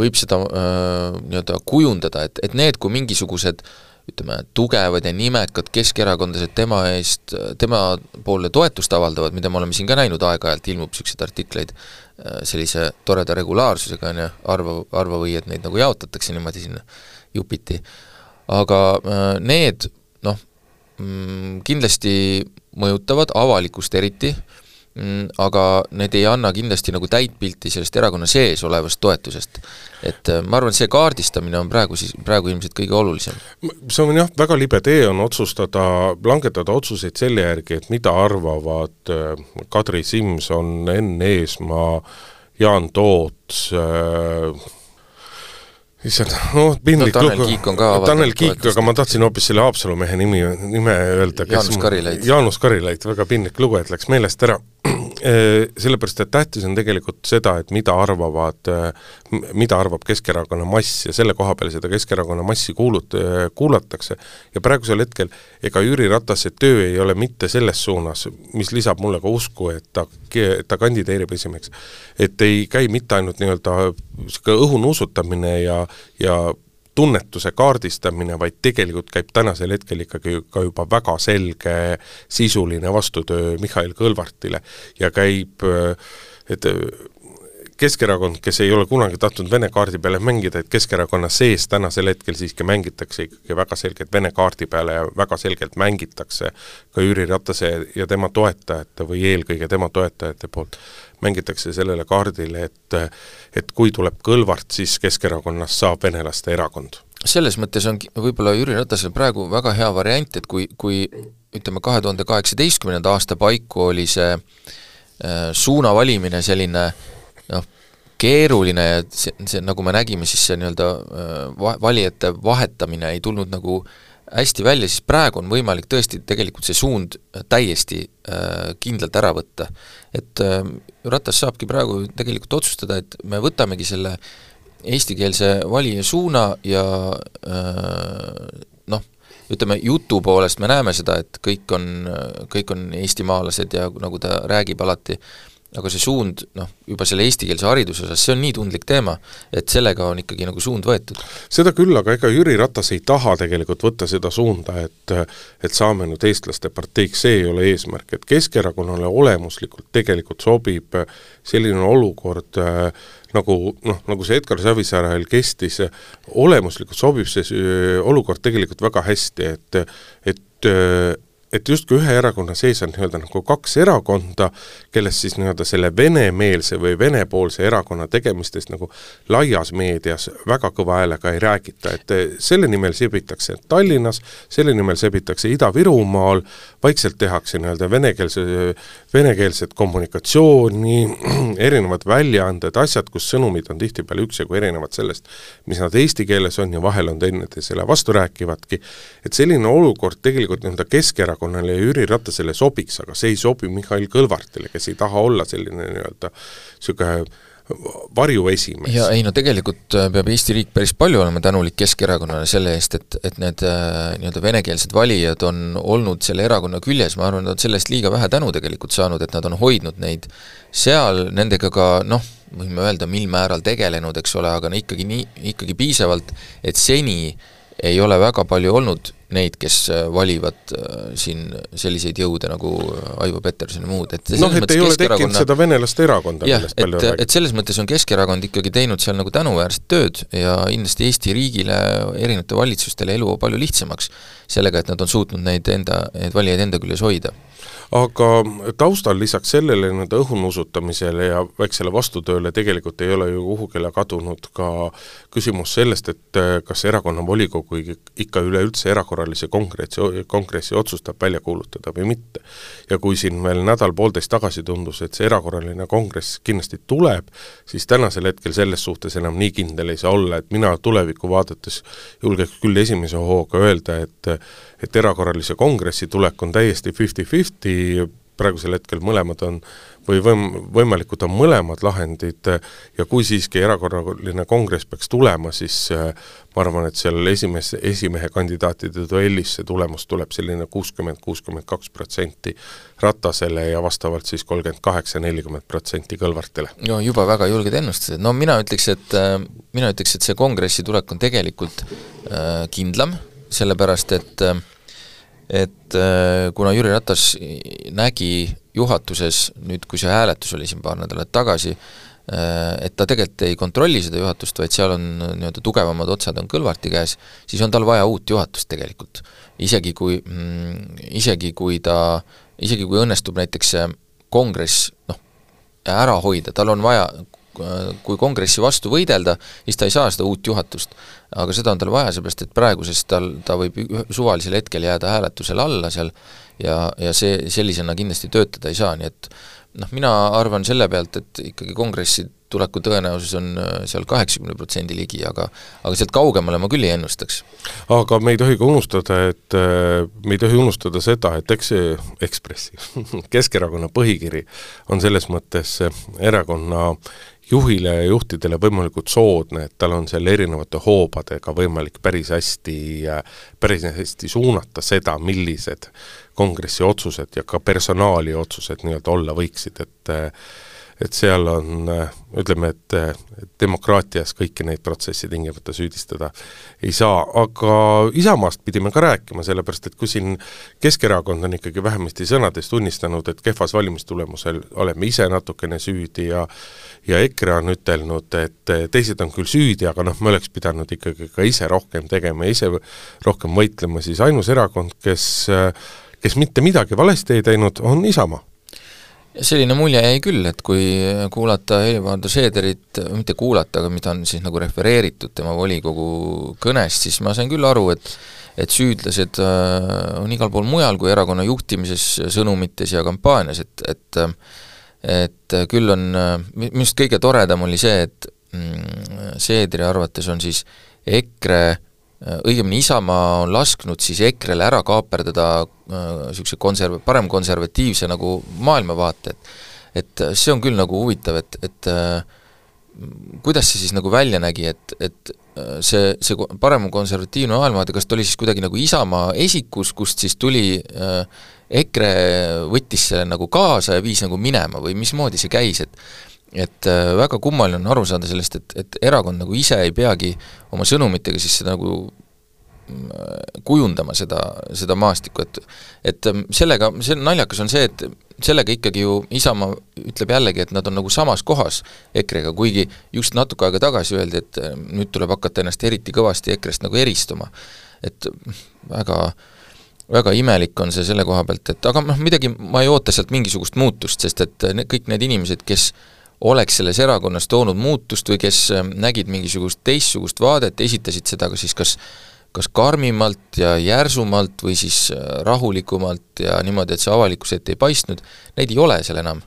võib seda äh, nii-öelda kujundada, et, et need, kui mingisugused ütleme, tugevad ja nimekad keskerakondlased tema eest, tema poole toetust avaldavad, mida me oleme siin ka näinud, aeg-ajalt ilmub niisuguseid artikleid, Äh, sellise toreda regulaarsusega, on ju, arva, arva või et neid nagu jaotatakse niimoodi sinna jupiti. aga äh, need noh, mm, kindlasti mõjutavad avalikkust eriti, aga need ei anna kindlasti nagu täit pilti sellest erakonna sees olevast toetusest et äh, ma arvan, et see kaardistamine on praegu siis, praegu ilmselt kõige olulisem. see on jah, väga libe tee on otsustada, langetada otsuseid selle järgi, et mida arvavad äh, Kadri Simson, Enn Eesmaa, Jaan Toots äh,, issand, noh, piinlik no, ka Tanel Kiik, aga ma tahtsin hoopis selle Haapsalu mehe nimi, nime öelda, Jaanus Karilaid. Jaanus Karilaid, väga piinlik lugu, et läks meelest ära sellepärast, et tähtis on tegelikult seda, et mida arvavad, äh, mida arvab Keskerakonna mass ja selle koha peal seda Keskerakonna massi kuulut-, kuulatakse. ja praegusel hetkel ega Jüri Ratase töö ei ole mitte selles suunas, mis lisab mulle ka usku, et ta, ta kandideerib esimeheks. et ei käi mitte ainult nii-öelda niisugune õhu nuusutamine ja, ja tunnetuse kaardistamine, vaid tegelikult käib tänasel hetkel ikkagi ka juba väga selge sisuline vastutöö Mihhail Kõlvartile ja käib, et Keskerakond, kes ei ole kunagi tahtnud Vene kaardi peale mängida, et Keskerakonna sees tänasel hetkel siiski mängitakse ikkagi väga selgelt Vene kaardi peale ja väga selgelt mängitakse ka Jüri Ratase ja tema toetajate või eelkõige tema toetajate poolt mängitakse sellele kaardile, et et kui tuleb Kõlvart, siis Keskerakonnast saab venelaste erakond. selles mõttes on võib-olla Jüri Ratasel praegu väga hea variant, et kui, kui ütleme, kahe tuhande kaheksateistkümnenda aasta paiku oli see äh, suuna valimine selline noh, keeruline ja see, see, nagu me nägime, siis see nii-öelda äh, va-, valijate vahetamine ei tulnud nagu hästi välja, siis praegu on võimalik tõesti tegelikult see suund täiesti äh, kindlalt ära võtta. et äh, Ratas saabki praegu tegelikult otsustada, et me võtamegi selle eestikeelse valija suuna ja äh, noh, ütleme jutu poolest me näeme seda, et kõik on, kõik on eestimaalased ja nagu ta räägib alati äh, aga see suund, noh, juba selle eestikeelse hariduse osas, see on nii tundlik teema, et sellega on ikkagi nagu suund võetud. seda küll, aga ega Jüri Ratas ei taha tegelikult võtta seda suunda, et et saame nüüd eestlaste parteiks, see ei ole eesmärk, et Keskerakonnale olemuslikult tegelikult sobib selline olukord äh, nagu noh, nagu see Edgar Savisaarel kestis, olemuslikult sobib see olukord tegelikult väga hästi, et et et justkui ühe erakonna sees on nii-öelda nagu kaks erakonda, kellest siis nii-öelda selle venemeelse või venepoolse erakonna tegemistest nagu laias meedias väga kõva häälega ei räägita, et selle nimel sebitakse Tallinnas, selle nimel sebitakse Ida-Virumaal, vaikselt tehakse nii-öelda venekeelse, venekeelset kommunikatsiooni, [clears throat] erinevad väljaanded, asjad, kus sõnumid on tihtipeale üksjagu erinevad sellest, mis nad eesti keeles on ja vahel on teineteisele vastu rääkivadki, et selline olukord tegelikult nii-öelda Keskerakonna Keskerakonnale ja Jüri Ratasele sobiks, aga see ei sobi Mihhail Kõlvartile, kes ei taha olla selline nii-öelda niisugune varjuesimees. ja ei no tegelikult äh, peab Eesti riik päris palju olema tänulik Keskerakonnale selle eest, et, et need äh, nii-öelda venekeelsed valijad on olnud selle erakonna küljes, ma arvan, nad on selle eest liiga vähe tänu tegelikult saanud, et nad on hoidnud neid seal, nendega ka noh, võime öelda, mil määral tegelenud, eks ole, aga no ikkagi nii, ikkagi piisavalt, et seni ei ole väga palju olnud neid, kes äh, valivad äh, siin selliseid jõude nagu Aivo Peterson ja muud, et noh, et ei ole tekkinud seda venelaste erakonda, millest palju et, räägib. et selles mõttes on Keskerakond ikkagi teinud seal nagu tänuväärset tööd ja kindlasti Eesti riigile, erinevate valitsustele elu palju lihtsamaks, sellega, et nad on suutnud neid enda, neid valijaid enda küljes hoida aga taustal lisaks sellele nii-öelda õhunusutamisele ja väiksele vastutööle tegelikult ei ole ju kuhugile kadunud ka küsimus sellest, et kas erakonna volikogu ikka üleüldse erakorralise kongressi, kongressi otsustab välja kuulutada või mitte. ja kui siin veel nädal-poolteist tagasi tundus, et see erakorraline kongress kindlasti tuleb, siis tänasel hetkel selles suhtes enam nii kindel ei saa olla, et mina tulevikku vaadates julgeks küll esimese hooga öelda, et et erakorralise kongressi tulek on täiesti fifty-fifty, praegusel hetkel mõlemad on või võim-, võimalikud on mõlemad lahendid ja kui siiski erakorraline kongress peaks tulema, siis äh, ma arvan, et seal esimees, esimehe kandidaatide duellis see tulemus tuleb selline kuuskümmend, kuuskümmend kaks protsenti Ratasele ja vastavalt siis kolmkümmend kaheksa, nelikümmend protsenti Kõlvartile. no juba väga julged ennustused, no mina ütleks, et äh, mina ütleks, et see kongressi tulek on tegelikult äh, kindlam, sellepärast et äh, et äh, kuna Jüri Ratas nägi juhatuses nüüd, kui see hääletus oli siin paar nädalat tagasi, äh, et ta tegelikult ei kontrolli seda juhatust, vaid seal on nii-öelda tugevamad otsad on Kõlvarti käes, siis on tal vaja uut juhatust tegelikult. isegi kui mm,, isegi kui ta, isegi kui õnnestub näiteks see kongress noh, ära hoida, tal on vaja kui kongressi vastu võidelda, siis ta ei saa seda uut juhatust. aga seda on tal vaja, seepärast et praeguses tal, ta võib suvalisel hetkel jääda hääletusele alla seal ja, ja see, sellisena kindlasti töötada ei saa, nii et noh, mina arvan selle pealt, et ikkagi kongressi tuleku tõenäosus on äh, seal kaheksakümne protsendi ligi, aga aga sealt kaugemale ma küll ei ennustaks. aga me ei tohi ka unustada, et äh, me ei tohi unustada seda, et eks Ekspressi [laughs] Keskerakonna põhikiri on selles mõttes erakonna juhile ja juhtidele võimalikult soodne, et tal on seal erinevate hoobadega võimalik päris hästi, päris hästi suunata seda, millised kongressi otsused ja ka personaali otsused nii-öelda olla võiksid, et et seal on, ütleme, et demokraatias kõiki neid protsesse tingimata süüdistada ei saa, aga Isamaast pidime ka rääkima, sellepärast et kui siin Keskerakond on ikkagi vähemasti sõnades tunnistanud, et kehvas valimistulemusel oleme ise natukene süüdi ja ja EKRE on ütelnud, et teised on küll süüdi, aga noh, me oleks pidanud ikkagi ka ise rohkem tegema ja ise rohkem võitlema, siis ainus erakond, kes, kes mitte midagi valesti ei teinud, on Isamaa selline mulje jäi küll, et kui kuulata Helir-Valdor Seederit, mitte kuulata, aga mida on siis nagu refereeritud tema volikogu kõnest, siis ma sain küll aru, et et süüdlased äh, on igal pool mujal kui erakonna juhtimises, sõnumites ja kampaanias, et, et et küll on, minu arust kõige toredam oli see, et mm, Seedri arvates on siis EKRE õigemini Isamaa on lasknud siis EKRE-le ära kaaperdada niisuguse konserv-, paremkonservatiivse nagu maailmavaate, et et see on küll nagu huvitav, et, et kuidas see siis nagu välja nägi, et, et see, see paremkonservatiivne maailmavaade, kas ta oli siis kuidagi nagu Isamaa esikus, kust siis tuli äh, EKRE võttis selle nagu kaasa ja viis nagu minema või mismoodi see käis, et et äh, väga kummaline on aru saada sellest, et, et erakond nagu ise ei peagi oma sõnumitega siis seda nagu mm, kujundama seda, seda maastikku, et et ähm, sellega, see naljakas on see, et sellega ikkagi ju Isamaa ütleb jällegi, et nad on nagu samas kohas EKRE-ga, kuigi just natuke aega tagasi öeldi, et äh, nüüd tuleb hakata ennast eriti kõvasti EKRE-st nagu eristuma. et väga väga imelik on see selle koha pealt, et aga noh, midagi, ma ei oota sealt mingisugust muutust, sest et ne, kõik need inimesed, kes oleks selles erakonnas toonud muutust või kes äh, nägid mingisugust teistsugust vaadet, esitasid seda ka siis kas kas karmimalt ja järsumalt või siis äh, rahulikumalt ja niimoodi, et see avalikkuse ette ei paistnud, neid ei ole seal enam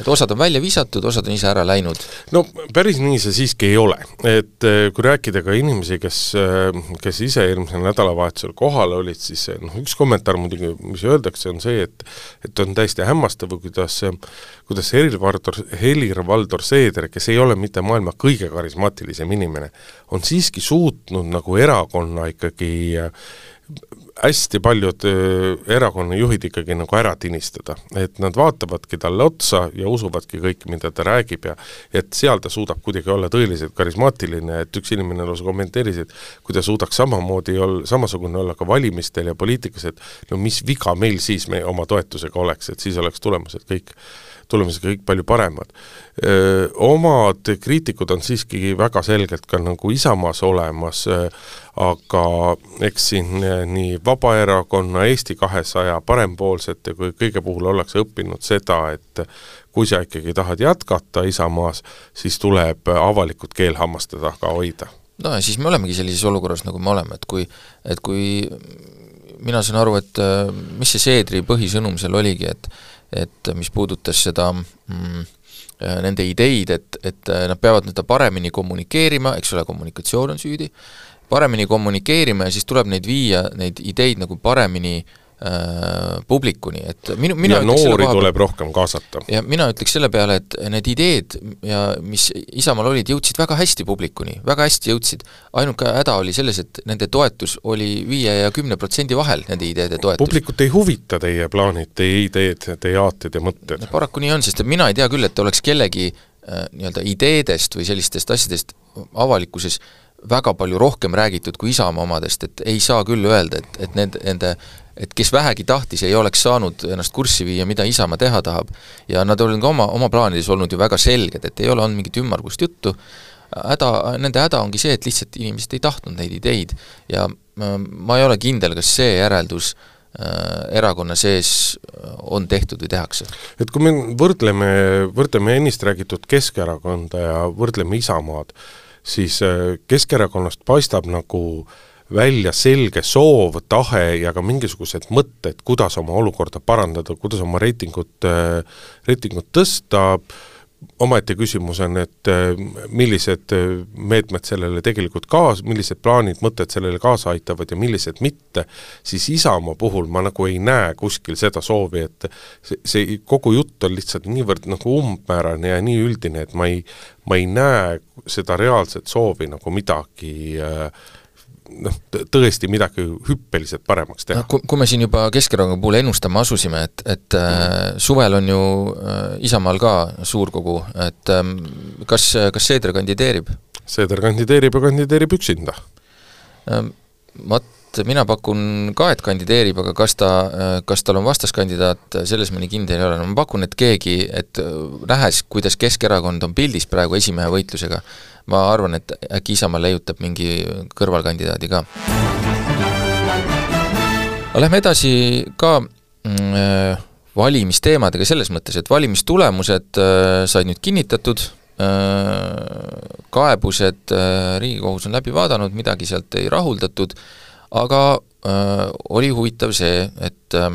et osad on välja visatud, osad on ise ära läinud? no päris nii see siiski ei ole, et eh, kui rääkida ka inimesi, kes, eh, kes ise eelmisel nädalavahetusel kohal olid, siis noh, üks kommentaar muidugi, mis öeldakse, on see, et et on täiesti hämmastav, kuidas kuidas Helir-Valdor, Helir-Valdor Seeder, kes ei ole mitte maailma kõige karismaatilisem inimene, on siiski suutnud nagu erakonna ikkagi hästi paljud erakonnajuhid ikkagi nagu ära tinistada, et nad vaatavadki talle otsa ja usuvadki kõike, mida ta räägib ja et seal ta suudab kuidagi olla tõeliselt karismaatiline, et üks inimene lausa kommenteeris, et kui ta suudaks samamoodi olla, samasugune olla ka valimistel ja poliitikas, et no mis viga meil siis me oma toetusega oleks, et siis oleks tulemused kõik tulemused kõik palju paremad. Omad kriitikud on siiski väga selgelt ka nagu Isamaas olemas, aga eks siin nii Vabaerakonna, Eesti kahesaja, parempoolsete kui kõige puhul ollakse õppinud seda, et kui sa ikkagi tahad jätkata Isamaas, siis tuleb avalikult keel hammaste taga hoida. no ja siis me olemegi sellises olukorras, nagu me oleme, et kui, et kui mina saan aru, et mis see Seedri põhisõnum seal oligi, et et mis puudutas seda mm, äh, nende ideid, et, et äh, nad peavad seda paremini kommunikeerima, eks ole, kommunikatsioon on süüdi, paremini kommunikeerima ja siis tuleb neid viia, neid ideid nagu paremini äh, publikuni, et minu, mina ja noori tuleb rohkem kaasata. ja mina ütleks selle peale, et need ideed ja mis Isamaal olid, jõudsid väga hästi publikuni, väga hästi jõudsid. ainuke häda oli selles, et nende toetus oli viie ja kümne protsendi vahel, nende ideede toetus. publikut ei huvita teie plaanid, teie ideed, teie aated ja mõtted? paraku nii on, sest et mina ei tea küll, et oleks kellegi äh, nii-öelda ideedest või sellistest asjadest avalikkuses väga palju rohkem räägitud kui Isamaa omadest, et ei saa küll öelda, et, et need, nende et kes vähegi tahtis, ei oleks saanud ennast kurssi viia, mida Isamaa teha tahab. ja nad on ka oma, oma plaanides olnud ju väga selged, et ei ole olnud mingit ümmargust juttu, häda, nende häda ongi see, et lihtsalt inimesed ei tahtnud neid ideid ja ma ei ole kindel, kas see järeldus äh, erakonna sees on tehtud või tehakse. et kui me võrdleme, võrdleme ennist räägitud Keskerakonda ja võrdleme Isamaad, siis äh, Keskerakonnast paistab nagu äh, välja selge soov, tahe ja ka mingisugused mõtted, kuidas oma olukorda parandada, kuidas oma reitingut, reitingut tõsta, omaette küsimus on, et millised meetmed sellele tegelikult kaas-, millised plaanid, mõtted sellele kaasa aitavad ja millised mitte, siis Isamaa puhul ma nagu ei näe kuskil seda soovi, et see, see kogu jutt on lihtsalt niivõrd nagu umbmäärane ja nii üldine, et ma ei, ma ei näe seda reaalset soovi nagu midagi äh, noh, tõesti midagi hüppeliselt paremaks teha. kui, kui me siin juba Keskerakonna puhul ennustama asusime, et, et mm. suvel on ju äh, Isamaal ka suurkogu, et äh, kas, kas Seeder kandideerib? Seeder kandideerib ja kandideerib üksinda äh,. Vot mina pakun ka, et kandideerib, aga kas ta, kas tal on vastaskandidaat, selles ma nii kindel ei ole, no ma pakun, et keegi, et äh, nähes, kuidas Keskerakond on pildis praegu esimehe võitlusega, ma arvan, et äkki Isamaa leiutab mingi kõrvalkandidaadi ka. aga lähme edasi ka mm, äh, valimisteemadega selles mõttes, et valimistulemused äh, said nüüd kinnitatud kaebused Riigikohus on läbi vaadanud, midagi sealt ei rahuldatud, aga äh, oli huvitav see, et äh,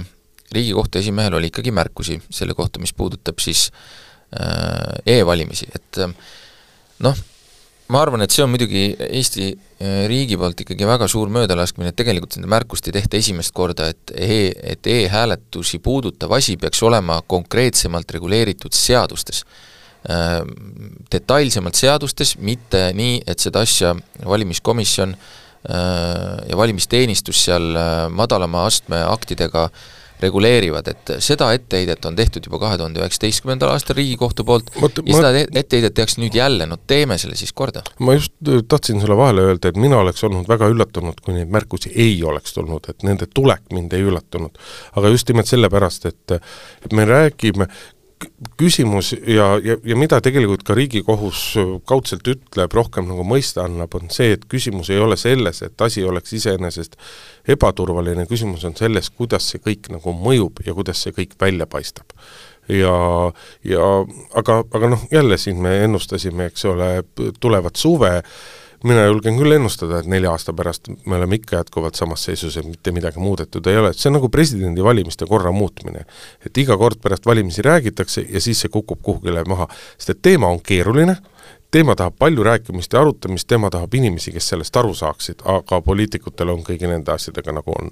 Riigikohtu esimehel oli ikkagi märkusi selle kohta, mis puudutab siis äh, e-valimisi, et äh, noh, ma arvan, et see on muidugi Eesti äh, riigi poolt ikkagi väga suur möödalaskmine, et tegelikult seda märkust ei tehta esimest korda, et e, et e-hääletusi puudutav asi peaks olema konkreetsemalt reguleeritud seadustes. Äh, detailsemalt seadustes, mitte nii, et seda asja valimiskomisjon ja valimisteenistus seal madalama astme aktidega äh, reguleerivad, et seda etteheidet on tehtud juba kahe tuhande üheksateistkümnendal aastal Riigikohtu poolt Mõt, ja ma... seda etteheidet tehakse nüüd jälle, no teeme selle siis korda. ma just äh, tahtsin sulle vahele öelda, et mina oleks olnud väga üllatunud, kui neid märkusi ei oleks tulnud, et nende tulek mind ei üllatunud. aga just nimelt sellepärast, et et me räägime, küsimus ja, ja, ja mida tegelikult ka Riigikohus kaudselt ütleb, rohkem nagu mõista annab, on see, et küsimus ei ole selles, et asi oleks iseenesest ebaturvaline, küsimus on selles, kuidas see kõik nagu mõjub ja kuidas see kõik välja paistab. ja, ja aga, aga noh, jälle siin me ennustasime, eks ole, tulevat suve, mina julgen küll ennustada, et nelja aasta pärast me oleme ikka jätkuvalt samas seisus, et mitte midagi muudetud ei ole, et see on nagu presidendivalimiste korra muutmine. et iga kord pärast valimisi räägitakse ja siis see kukub kuhugile maha, sest et teema on keeruline, teema tahab palju rääkimist ja arutamist, teema tahab inimesi, kes sellest aru saaksid, aga poliitikutel on kõigi nende asjadega nagu on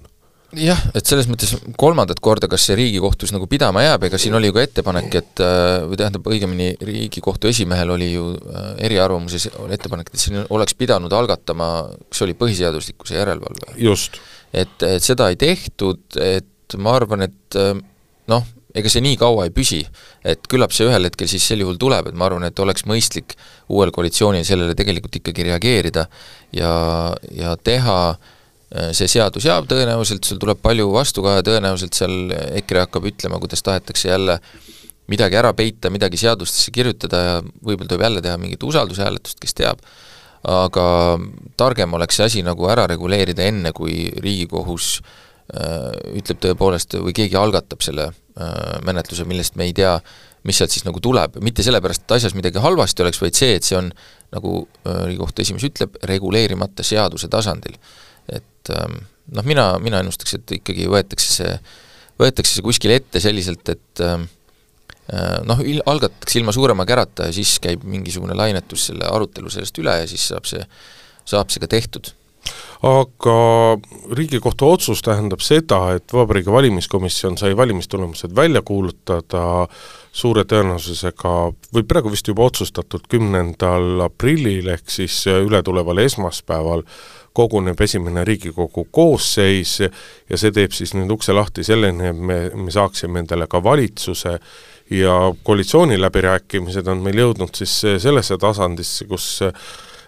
jah, et selles mõttes kolmandat korda, kas see Riigikohtus nagu pidama jääb, ega siin oli ju ka ettepanek, et äh, või tähendab, õigemini Riigikohtu esimehel oli ju äh, eriarvamuses ettepanek, et siin oleks pidanud algatama, kas oli põhiseaduslikkuse järelevalve? just. et, et seda ei tehtud, et ma arvan, et äh, noh, ega see nii kaua ei püsi, et küllap see ühel hetkel siis sel juhul tuleb, et ma arvan, et oleks mõistlik uuel koalitsioonil sellele tegelikult ikkagi reageerida ja, ja teha Äh, see seadus ja tõenäoliselt sul tuleb palju vastukaja, tõenäoliselt seal EKRE hakkab ütlema, kuidas tahetakse jälle midagi ära peita, midagi seadustesse kirjutada ja võib-olla tuleb jälle teha mingit usaldushääletust, kes teab, aga targem oleks see asi nagu ära reguleerida enne, kui Riigikohus äh, ütleb tõepoolest või keegi algatab selle äh, menetluse, millest me ei tea, mis sealt siis nagu tuleb, mitte sellepärast, et asjas midagi halvasti oleks, vaid see, et see on, nagu äh, Riigikohtu esimees ütleb, reguleerimata seaduse tasandil et ähm, noh, mina, mina ennustaks, et ikkagi võetakse see, võetakse see kuskile ette selliselt, et ähm, äh, noh, il-, algatatakse ilma suurema kärata ja siis käib mingisugune lainetus selle arutelu sellest üle ja siis saab see, saab see ka tehtud. Aga Riigikohtu otsus tähendab seda, et Vabariigi Valimiskomisjon sai valimistulemused välja kuulutada suure tõenäosusega, või praegu vist juba otsustatud, kümnendal aprillil ehk siis ületuleval esmaspäeval koguneb esimene Riigikogu koosseis ja see teeb siis nüüd ukse lahti selleni, et me, me saaksime endale ka valitsuse ja koalitsiooniläbirääkimised on meil jõudnud siis sellesse tasandisse, kus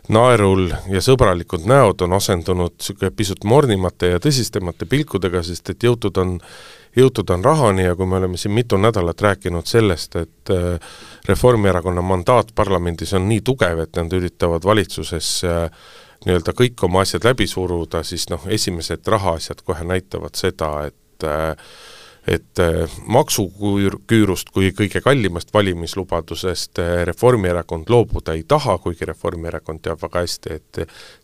naerul ja sõbralikud näod on asendunud niisugune pisut mornimate ja tõsistemate pilkudega, sest et jõutud on, jõutud on rahani ja kui me oleme siin mitu nädalat rääkinud sellest, et äh, Reformierakonna mandaat parlamendis on nii tugev, et nad üritavad valitsuses äh, nii-öelda kõik oma asjad läbi suruda, siis noh, esimesed rahaasjad kohe näitavad seda, et äh, et äh, maksuküürust kui kõige kallimast valimislubadusest äh, Reformierakond loobuda ei taha, kuigi Reformierakond teab väga hästi, et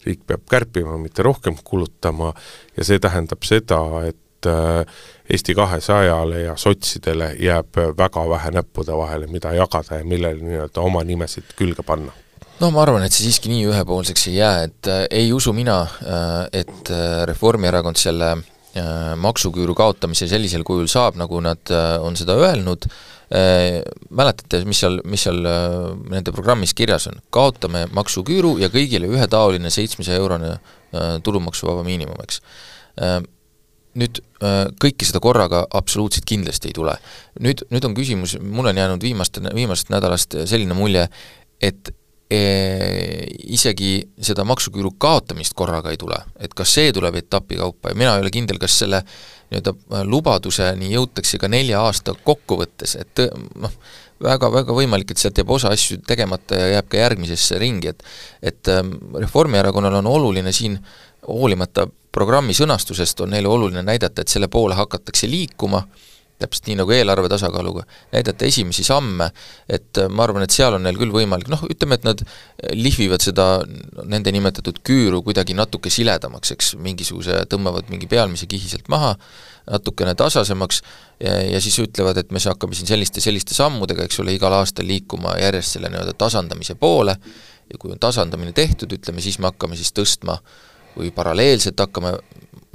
riik peab kärpima, mitte rohkem kulutama, ja see tähendab seda, et Eesti kahesajale ja sotsidele jääb väga vähe näppude vahele, mida jagada ja millele nii-öelda oma nimesid külge panna no ma arvan, et see siiski nii ühepoolseks ei jää, et äh, ei usu mina äh,, et äh, Reformierakond selle äh, maksuküüru kaotamise sellisel kujul saab, nagu nad äh, on seda öelnud äh,, mäletate, mis seal, mis seal äh, nende programmis kirjas on? kaotame maksuküüru ja kõigile ühetaoline seitsmesaja eurone äh, tulumaksuvaba miinimum, eks äh, nüüd äh, kõike seda korraga absoluutselt kindlasti ei tule. nüüd, nüüd on küsimus, mul on jäänud viimaste, viimasest nädalast selline mulje, et isegi seda maksuküüru kaotamist korraga ei tule, et kas see tuleb etapi kaupa? Ja mina ei ole kindel, kas selle nii-öelda äh, lubaduseni jõutakse ka nelja aasta kokkuvõttes, et noh, väga, väga võimalik, et sealt jääb osa asju tegemata ja jääb ka järgmisesse ringi, et et ähm, Reformierakonnal on oluline siin hoolimata programmi sõnastusest, on neile oluline näidata, et selle poole hakatakse liikuma, täpselt nii nagu eelarve tasakaaluga, näidata esimesi samme, et äh, ma arvan, et seal on neil küll võimalik, noh, ütleme, et nad lihvivad seda nende nimetatud küüru kuidagi natuke siledamaks, eks, mingisuguse, tõmbavad mingi pealmise kihi sealt maha, natukene tasasemaks ja, ja siis ütlevad, et me hakkame siin selliste, selliste sammudega, eks ole, igal aastal liikuma järjest selle nii-öelda tasandamise poole ja kui on tasandamine tehtud, ütleme siis me hakkame siis tõstma või paralleelselt hakkame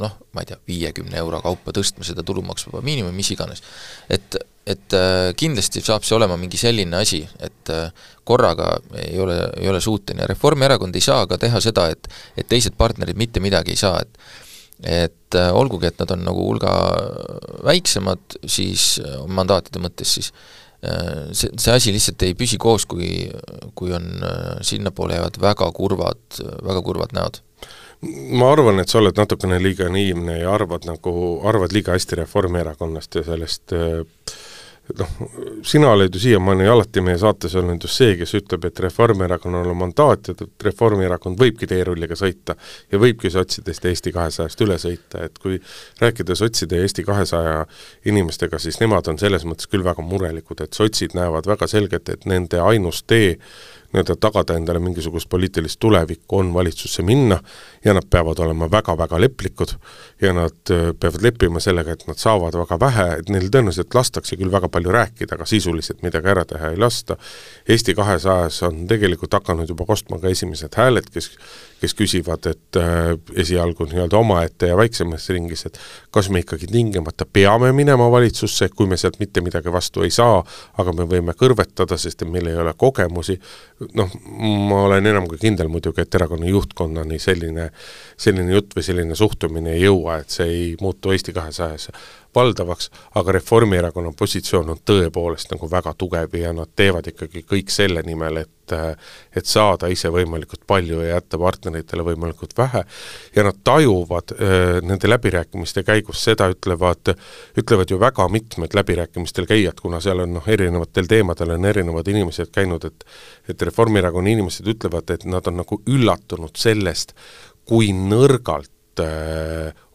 noh, ma ei tea, viiekümne euro kaupa tõstma seda tulumaksuvaba miinimumi, mis iganes. et, et äh, kindlasti saab see olema mingi selline asi, et äh, korraga ei ole, ei ole suuteline, Reformierakond ei saa ka teha seda, et et teised partnerid mitte midagi ei saa, et et äh, olgugi, et nad on nagu hulga väiksemad, siis mandaatide mõttes siis see, see asi lihtsalt ei püsi koos, kui, kui on sinnapoole jäävad väga kurvad, väga kurvad näod ma arvan, et sa oled natukene liiga naiivne ja arvad nagu, arvad liiga hästi Reformierakonnast ja sellest noh, sina oled ju siiamaani alati meie saates olnud just see, kes ütleb, et Reformierakonnal on mandaat ja et Reformierakond võibki teerulliga sõita ja võibki sotsidest ja Eesti kahesajast üle sõita, et kui rääkida sotside ja Eesti kahesaja inimestega, siis nemad on selles mõttes küll väga murelikud, et sotsid näevad väga selgelt, et nende ainus tee nii-öelda tagada endale mingisugust poliitilist tulevikku, on valitsusse minna ja nad peavad olema väga-väga leplikud ja nad äh, peavad leppima sellega, et nad saavad väga vähe, et neil tõenäoliselt lastakse küll väga palju rääkida, aga sisuliselt midagi ära teha ei lasta. Eesti kahesajas on tegelikult hakanud juba kostma ka esimesed hääled, kes kes küsivad, et äh, esialgu nii-öelda omaette ja väiksemas ringis, et kas me ikkagi tingimata peame minema valitsusse, kui me sealt mitte midagi vastu ei saa, aga me võime kõrvetada, sest et meil ei ole kogemusi, noh, ma olen enam kui kindel muidugi, et erakonna juhtkonnani selline, selline jutt või selline suhtumine ei jõua, et see ei muutu Eesti kahesajas valdavaks, aga Reformierakonna positsioon on tõepoolest nagu väga tugev ja nad teevad ikkagi kõik selle nimel, et et saada ise võimalikult palju ja jätta partneritele võimalikult vähe. Ja nad tajuvad äh, nende läbirääkimiste käigus seda, ütlevad, ütlevad ju väga mitmed läbirääkimistel käijad, kuna seal on noh, erinevatel teemadel on erinevad inimesed käinud, et et Reformierakonna inimesed ütlevad, et nad on nagu üllatunud sellest, kui nõrgalt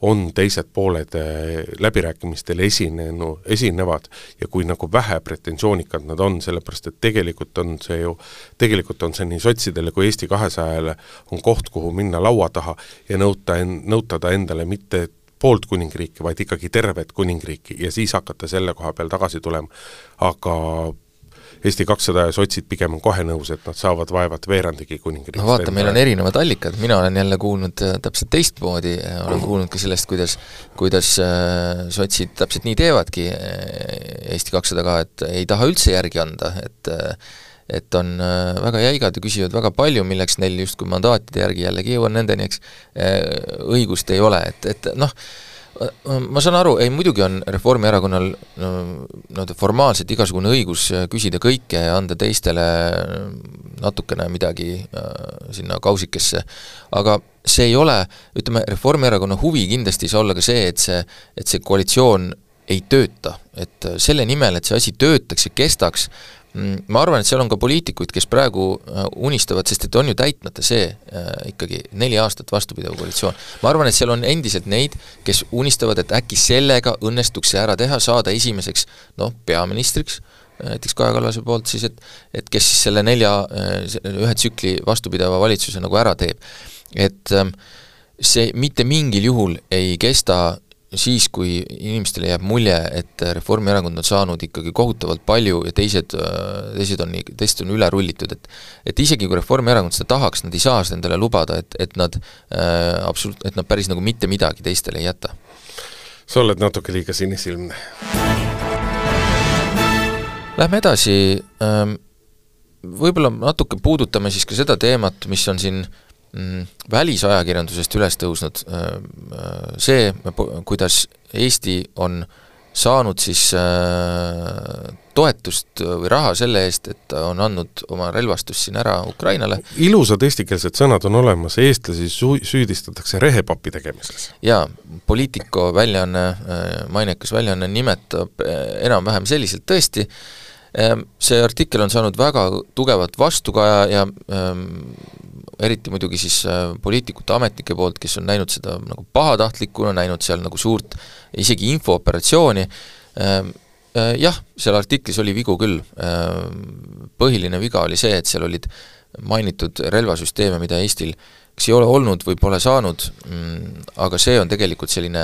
on teised pooled äh, läbirääkimistel esinenu, esinevad ja kui nagu vähe pretensioonikad nad on, sellepärast et tegelikult on see ju, tegelikult on see nii sotsidele kui Eesti kahesajale on koht, kuhu minna laua taha ja nõuta en-, nõutada endale mitte poolt kuningriiki, vaid ikkagi tervet kuningriiki ja siis hakata selle koha peal tagasi tulema. aga Eesti kakssada ja sotsid pigem on kohe nõus, et nad saavad vaevalt veerandigi kuningriigist no vaata, meil on erinevad allikad, mina olen jälle kuulnud äh, täpselt teistmoodi, olen kuulnud ka sellest, kuidas kuidas äh, sotsid täpselt nii teevadki, äh, Eesti kakssada ka, et ei taha üldse järgi anda, et et on väga jäigad ja küsivad väga palju, milleks neil justkui mandaatide järgi, jällegi jõuan nendeni, eks, õigust ei ole, et, et noh, ma saan aru, ei muidugi on Reformierakonnal no nii-öelda formaalselt igasugune õigus küsida kõike ja anda teistele natukene midagi äh, sinna kausikesse, aga see ei ole, ütleme, Reformierakonna huvi kindlasti ei saa olla ka see, et see, et see koalitsioon ei tööta, et selle nimel, et see asi töötaks ja kestaks, Mm, ma arvan, et seal on ka poliitikuid, kes praegu äh, unistavad, sest et on ju täitmata see äh, ikkagi neli aastat vastupidav koalitsioon. ma arvan, et seal on endiselt neid, kes unistavad, et äkki sellega õnnestuks see ära teha, saada esimeseks noh, peaministriks, äh, näiteks Kaja Kallase poolt siis, et et kes siis selle nelja, ühe tsükli vastupidava valitsuse nagu ära teeb. et ähm, see mitte mingil juhul ei kesta siis, kui inimestele jääb mulje, et Reformierakond on saanud ikkagi kohutavalt palju ja teised, teised on, teised on üle rullitud, et et isegi kui Reformierakond seda tahaks, nad ei saa seda endale lubada, et, et nad äh, absoluut-, et nad päris nagu mitte midagi teistele ei jäta. sa oled natuke liiga sinisilmne. Lähme edasi ähm,, võib-olla natuke puudutame siis ka seda teemat, mis on siin äh, välisajakirjandusest üles tõusnud äh, äh, see, kuidas Eesti on saanud siis äh, toetust või raha selle eest, et ta on andnud oma relvastust siin ära Ukrainale. ilusad eestikeelsed sõnad on olemas, eestlasi su-, süüdistatakse rehepapi tegemises. jaa, Politico väljaanne, mainekas väljaanne nimetab enam-vähem selliselt tõesti, see artikkel on saanud väga tugevat vastukaja ja ähm, eriti muidugi siis äh, poliitikute, ametnike poolt, kes on näinud seda nagu pahatahtlikuna, näinud seal nagu suurt isegi infooperatsiooni, ähm, äh, jah, seal artiklis oli vigu küll, ähm, põhiline viga oli see, et seal olid mainitud relvasüsteeme, mida Eestil kas ei ole olnud või pole saanud, mm, aga see on tegelikult selline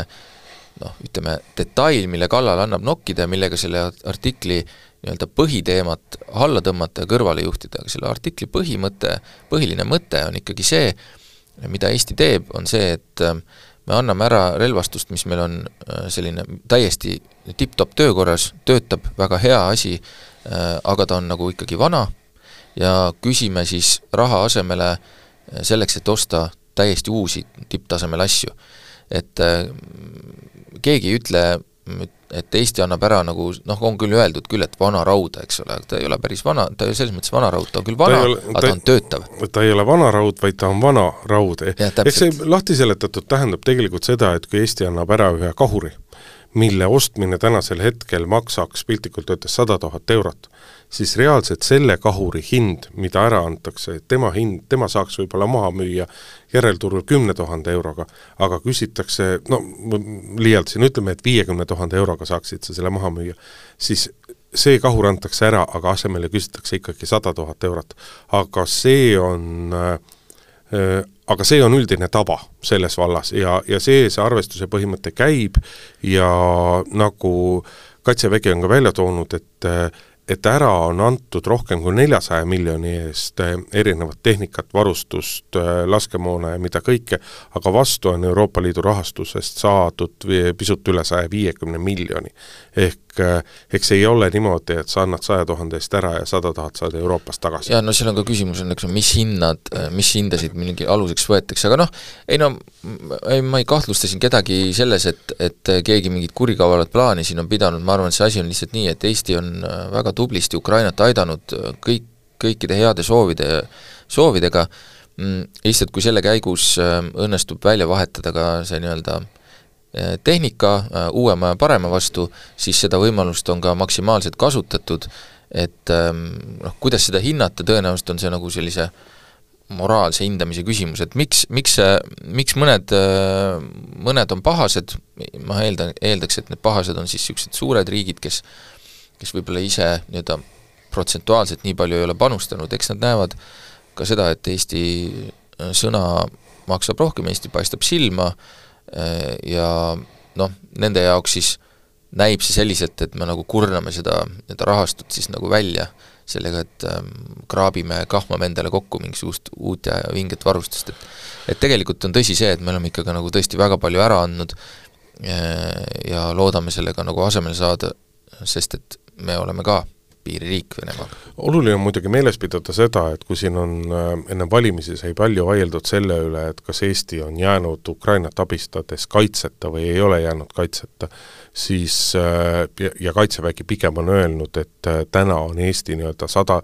noh, ütleme, detail, mille kallal annab nokkida millega selle artikli nii-öelda põhiteemat alla tõmmata ja kõrvale juhtida, aga selle artikli põhimõte, põhiline mõte on ikkagi see, mida Eesti teeb, on see, et äh, me anname ära relvastust, mis meil on äh, selline täiesti tipp-topp töökorras, töötab, väga hea asi, äh, aga ta on nagu ikkagi vana ja küsime siis raha asemele selleks, et osta täiesti uusi tipptasemel asju. et keegi ei ütle et Eesti annab ära nagu noh, on küll öeldud küll, et vana rauda, eks ole, ta ei ole päris vana, ta ei ole selles mõttes vana raud, ta on küll vana, aga ta on töötav. ta ei ole vana raud, vaid ta on vana raud. ehk see lahti seletatud tähendab tegelikult seda, et kui Eesti annab ära ühe kahuri, mille ostmine tänasel hetkel maksaks piltlikult öeldes sada tuhat eurot, siis reaalselt selle kahuri hind, mida ära antakse, tema hind, tema saaks võib-olla maha müüa järelturul kümne tuhande euroga, aga küsitakse, no liialdasin, ütleme, et viiekümne tuhande euroga saaksid sa selle maha müüa, siis see kahur antakse ära, aga asemele küsitakse ikkagi sada tuhat eurot. aga see on äh, aga see on üldine tava selles vallas ja, ja see, see arvestuse põhimõte käib ja nagu Kaitsevägi on ka välja toonud, et et ära on antud rohkem kui neljasaja miljoni eest eh, erinevat tehnikat, varustust, eh, laskemoona ja mida kõike, aga vastu on Euroopa Liidu rahastusest saadud pisut üle saja viiekümne miljoni. ehk eh, eks ei ole niimoodi, et sa annad saja tuhande eest ära ja sada tuhat saad Euroopast tagasi. jaa, no seal on ka küsimus, on eks, mis hinnad, mis hindasid mingi aluseks võetakse, aga noh, ei no ei, ma ei kahtlusta siin kedagi selles, et, et keegi mingit kurikavalat plaani siin on pidanud, ma arvan, et see asi on lihtsalt nii, et Eesti on väga tublisti Ukrainat aidanud kõik, kõikide heade soovide, soovidega, mm, lihtsalt kui selle käigus äh, õnnestub välja vahetada ka see nii-öelda äh, tehnika äh, uuema ja parema vastu, siis seda võimalust on ka maksimaalselt kasutatud, et ähm, noh, kuidas seda hinnata, tõenäoliselt on see nagu sellise moraalse hindamise küsimus, et miks, miks see, miks mõned, mõned on pahased, ma eeldan, eeldaks, et need pahased on siis niisugused suured riigid, kes kes võib-olla ise nii-öelda protsentuaalselt nii palju ei ole panustanud, eks nad näevad ka seda, et Eesti sõna maksab rohkem, Eesti paistab silma äh, ja noh, nende jaoks siis näib see selliselt, et me nagu kurname seda nii-öelda rahastut siis nagu välja sellega, et ähm, kraabime, kahmame endale kokku mingisugust uut ja vinget varustust, et et tegelikult on tõsi see, et me oleme ikkagi nagu tõesti väga palju ära andnud äh, ja loodame sellega nagu asemele saada, sest et me oleme ka piiririik Venemaaga. oluline on muidugi meeles pidada seda, et kui siin on äh, enne valimisi sai palju vaieldud selle üle, et kas Eesti on jäänud Ukrainat abistades kaitseta või ei ole jäänud kaitseta, siis äh, ja Kaitsevägi pigem on öelnud, et äh, täna on Eesti nii-öelda sada,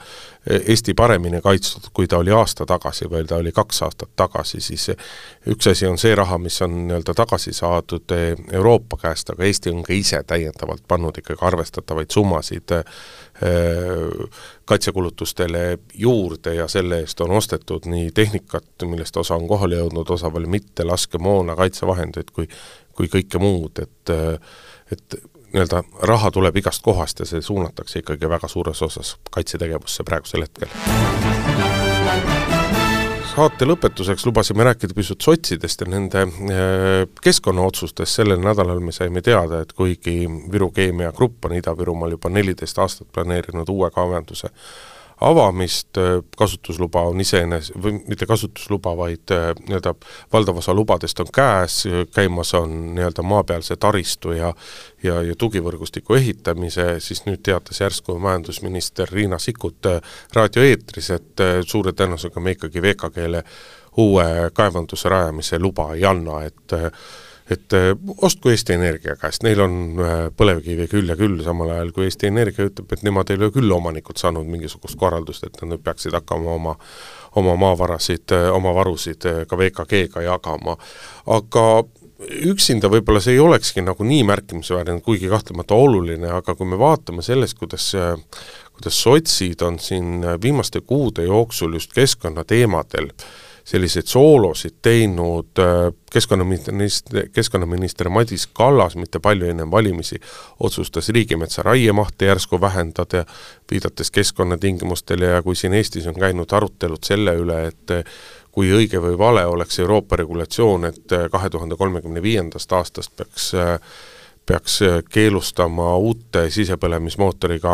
Eesti paremini kaitstud, kui ta oli aasta tagasi või ta oli kaks aastat tagasi, siis üks asi on see raha, mis on nii-öelda tagasi saadud Euroopa käest, aga Eesti on ka ise täiendavalt pannud ikkagi arvestatavaid summasid kaitsekulutustele juurde ja selle eest on ostetud nii tehnikat, millest osa on kohale jõudnud, osa veel mitte, laskemoona, kaitsevahendeid kui kui kõike muud, et et nii-öelda raha tuleb igast kohast ja see suunatakse ikkagi väga suures osas kaitsetegevusse praegusel hetkel. Saate lõpetuseks lubasime rääkida pisut sotsidest ja nende äh, keskkonnaotsustest, sellel nädalal me saime teada, et kuigi Viru Keemia Grupp on Ida-Virumaal juba neliteist aastat planeerinud uue kaevanduse avamist, äh, kasutusluba on iseenes-, või mitte kasutusluba, vaid äh, nii-öelda valdav osa lubadest on käes, käimas on nii-öelda maapealse taristu ja ja, ja tugivõrgustiku ehitamise, siis nüüd teatas järsku majandusminister Riina Sikkut äh, raadioeetris, et suure tõenäosusega me ikkagi VKG-le uue kaevanduse rajamise luba ei anna, et et äh, ostku Eesti Energia käest, neil on äh, põlevkivi küll ja küll, samal ajal kui Eesti Energia ütleb, et nemad ei ole küll omanikult saanud mingisugust korraldust, et nad peaksid hakkama oma oma maavarasid, äh, oma varusid ka VKG-ga jagama. aga üksinda võib-olla see ei olekski nagu nii märkimisväärne, kuigi kahtlemata oluline, aga kui me vaatame sellest, kuidas kuidas sotsid on siin viimaste kuude jooksul just keskkonnateemadel äh, selliseid soolosid teinud äh, keskkonnaminister, keskkonnaminister Madis Kallas mitte palju enne valimisi otsustas riigimetsa raiemahte järsku vähendada, viidates keskkonnatingimustele ja kui siin Eestis on käinud arutelud selle üle, et kui õige või vale oleks Euroopa regulatsioon, et kahe tuhande kolmekümne viiendast aastast peaks peaks keelustama uute sisepõlemismootoriga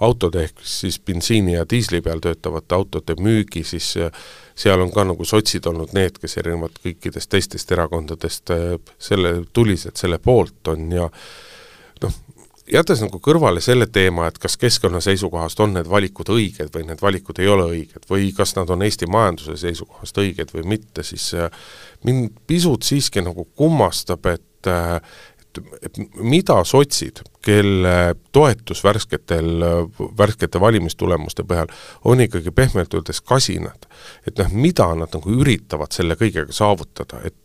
autode ehk siis bensiini ja diisli peal töötavate autode müügi, siis seal on ka nagu sotsid olnud need, kes erinevalt kõikidest teistest erakondadest selle, tulised selle poolt on ja noh, jättes nagu kõrvale selle teema, et kas keskkonna seisukohast on need valikud õiged või need valikud ei ole õiged või kas nad on Eesti majanduse seisukohast õiged või mitte, siis äh, mind pisut siiski nagu kummastab, et äh, et, et mida sotsid, kelle toetus värsketel, värskete valimistulemuste põhjal on ikkagi pehmelt öeldes kasinad, et noh, mida nad nagu üritavad selle kõigega saavutada, et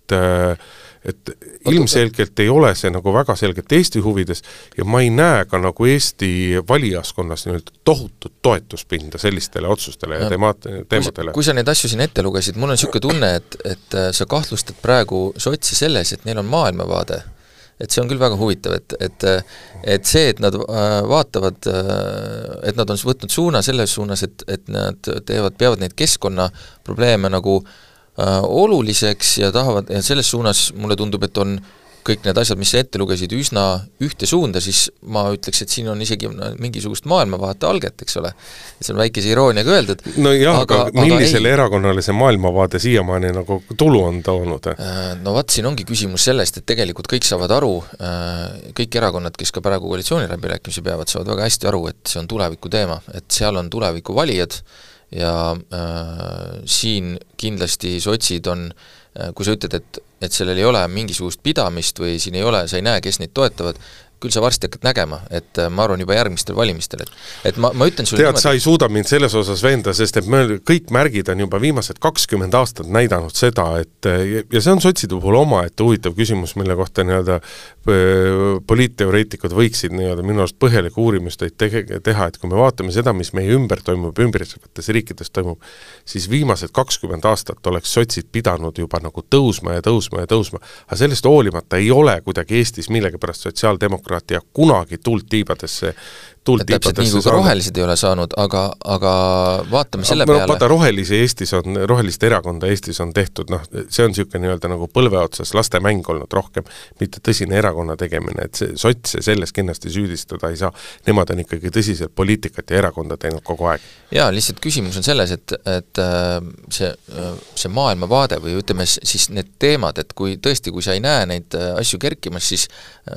et ilmselgelt ei ole see nagu väga selgelt Eesti huvides ja ma ei näe ka nagu Eesti valijaskonnas nii-öelda tohutut toetuspinda sellistele otsustele ja, ja teema-, teemadele. kui sa neid asju siin ette lugesid, mul on niisugune tunne, et, et äh, sa kahtlustad praegu sotsi selles, et neil on maailmavaade et see on küll väga huvitav, et, et et see, et nad äh, vaatavad, et nad on võtnud suuna selles suunas, et, et nad teevad, peavad neid keskkonnaprobleeme nagu äh, Äh, oluliseks ja tahavad, ja selles suunas mulle tundub, et on kõik need asjad, mis sa ette lugesid, üsna ühte suunda, siis ma ütleks, et siin on isegi mingisugust maailmavaate alget, eks ole. see on väikese irooniaga öeldud. no jah, aga, aga millisele erakonnale see maailmavaade siiamaani nagu tulu on toonud? Äh, no vot, siin ongi küsimus sellest, et tegelikult kõik saavad aru, äh, kõik erakonnad, kes ka praegu koalitsiooniläbirääkimisi peavad, saavad väga hästi aru, et see on tuleviku teema, et seal on tuleviku valijad, ja äh, siin kindlasti sotsid on äh,, kui sa ütled, et, et sellel ei ole mingisugust pidamist või siin ei ole, sa ei näe, kes neid toetavad, küll sa varsti hakkad nägema, et äh, ma arvan, juba järgmistel valimistel, et et ma, ma ütlen sulle tead niimoodi..., sa ei suuda mind selles osas veenda, sest et me, kõik märgid on juba viimased kakskümmend aastat näidanud seda, et ja see on sotside puhul omaette huvitav küsimus, mille kohta nii-öelda poliitteoreetikud võiksid nii-öelda minu arust põhjalikku uurimustöid tege-, teha, et kui me vaatame seda, mis meie ümber toimub, ümbritsevates riikides toimub, siis viimased kakskümmend aastat oleks sotsid pidanud juba nagu tõusma ja tõusma ja tõusma, aga sellest hoolimata ei ole kuidagi Eestis millegipärast sotsiaaldemokraatia kunagi tuld tiibadesse tuld täpselt nii, kui ka rohelised ei ole saanud, aga, aga vaatame selle no, peale. vaata, rohelisi Eestis on, rohelist erakonda Eestis on tehtud noh, see on niisugune nii-öelda nagu põlve otsas lastemäng olnud rohkem, mitte tõsine erakonna tegemine, et see, sotse selles kindlasti süüdistada ei saa, nemad on ikkagi tõsiselt poliitikat ja erakonda teinud kogu aeg. jaa, lihtsalt küsimus on selles, et, et äh, see, äh, see maailmavaade või ütleme siis need teemad, et kui tõesti, kui sa ei näe neid äh, asju kerkimas, siis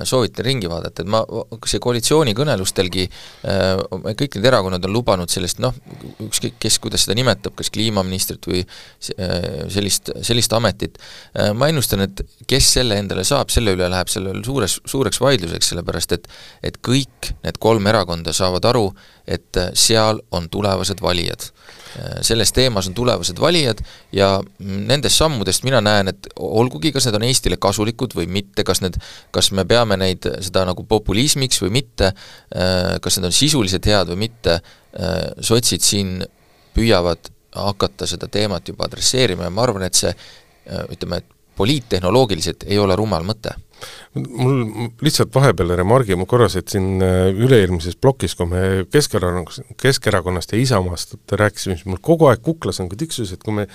soovitan ringi vaadata, et ma, see koalitsioonikõnelustelgi Äh, kõik need erakonnad on lubanud sellist noh, ükskõik kes, kuidas seda nimetab, kas kliimaministrit või äh, sellist, sellist ametit, äh, ma ennustan, et kes selle endale saab, selle üle läheb sellel suures, suureks vaidluseks, sellepärast et et kõik need kolm erakonda saavad aru, et seal on tulevased valijad selles teemas on tulevased valijad ja nendest sammudest mina näen, et olgugi, kas need on Eestile kasulikud või mitte, kas need, kas me peame neid, seda nagu populismiks või mitte, kas need on sisuliselt head või mitte, sotsid siin püüavad hakata seda teemat juba adresseerima ja ma arvan, et see ütleme, et poliittehnoloogiliselt ei ole rumal mõte mul lihtsalt vahepeal remargi, ma korra siin äh, üle-eelmises plokis, kui me Keskerakonnast, Keskerakonnast ja Isamaast rääkisime, siis mul kogu aeg kuklas nagu tiksus, et kui me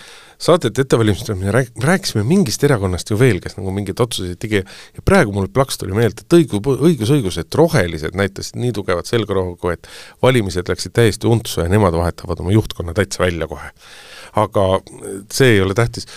saadet ette valmistasime, rääk-, rääkisime mingist erakonnast ju veel, kes nagu mingeid otsuseid tegi ja praegu mul plaks tuli meelde, et õigu-, õigus, õigus, et rohelised näitasid nii tugevat selgroogu, et valimised läksid täiesti untsu ja nemad vahetavad oma juhtkonna täitsa välja kohe aga see ei ole tähtis.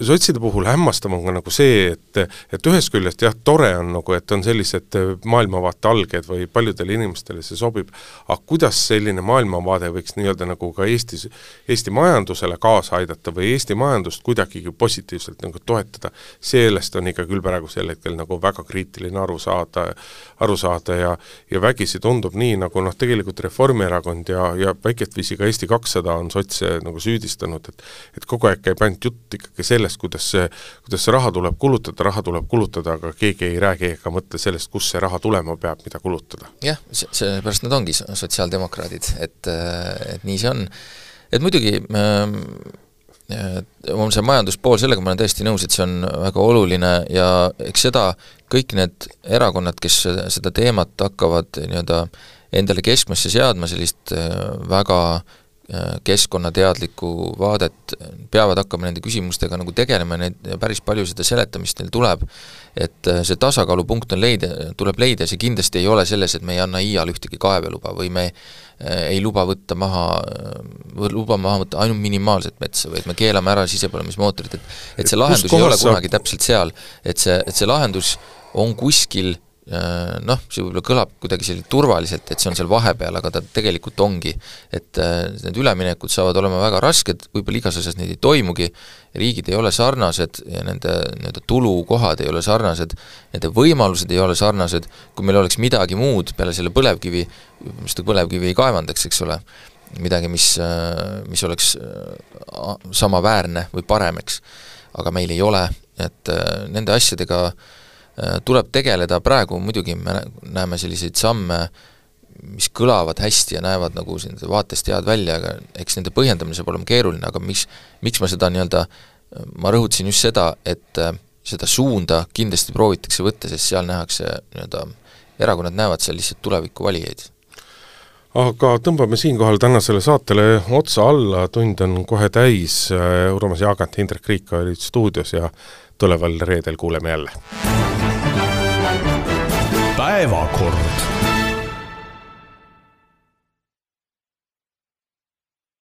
sotside puhul hämmastav on ka nagu see, et, et ühest küljest jah, tore on nagu, et on sellised maailmavaate alged või paljudele inimestele see sobib, aga kuidas selline maailmavaade võiks nii-öelda nagu ka Eestis, Eesti majandusele kaasa aidata või Eesti majandust kuidagigi positiivselt nagu toetada, sellest on ikka küll praegusel hetkel nagu väga kriitiline aru saada, aru saada ja ja vägisi tundub nii, nagu noh, tegelikult Reformierakond ja, ja väikest viisi ka Eesti kakssada on sotse nagu süüdistanud, olnud, et et kogu aeg käib ainult jutt ikkagi sellest, kuidas see, kuidas see raha tuleb kulutada, raha tuleb kulutada, aga keegi ei räägi ega mõtle sellest, kust see raha tulema peab, mida kulutada. jah, see, seepärast nad ongi sotsiaaldemokraadid, et, et nii see on. et muidugi äh, on see majanduspool, sellega ma olen täiesti nõus, et see on väga oluline ja eks seda kõik need erakonnad, kes seda teemat hakkavad nii-öelda endale keskmesse seadma, sellist äh, väga keskkonnateadlikku vaadet, peavad hakkama nende küsimustega nagu tegelema, neid, päris palju seda seletamist neil tuleb, et see tasakaalupunkt on leida, tuleb leida, see kindlasti ei ole selles, et me ei anna iial ühtegi kaeveluba või me ei luba võtta maha, luba maha võtta ainult minimaalset metsa, vaid me keelame ära sisepõlemismootorid, et et see lahendus ei ole kunagi saab... täpselt seal, et see, et see lahendus on kuskil Äh, noh, see võib-olla kõlab kuidagi selline turvaliselt, et see on seal vahepeal, aga ta tegelikult ongi, et äh, need üleminekud saavad olema väga rasked, võib-olla igas asjas neid ei toimugi, riigid ei ole sarnased ja nende nii-öelda tulukohad ei ole sarnased, nende võimalused ei ole sarnased, kui meil oleks midagi muud peale selle põlevkivi, seda põlevkivi ei kaevandaks, eks ole, midagi, mis, äh, mis oleks samaväärne või parem, eks. aga meil ei ole, et nende asjadega äh, Äh, tuleb tegeleda, praegu muidugi me näeme selliseid samme, mis kõlavad hästi ja näevad nagu siin vaatest head välja, aga eks nende põhjendamine saab olema keeruline, aga miks, miks ma seda nii-öelda, ma rõhutasin just seda, et äh, seda suunda kindlasti proovitakse võtta, sest seal nähakse nii-öelda, erakonnad näevad seal lihtsalt tulevikuvalijaid aga tõmbame siinkohal tänasele saatele otsa alla, tund on kohe täis, Urmas Jaagant ja Indrek Riik olid stuudios ja tuleval reedel kuuleme jälle. päevakord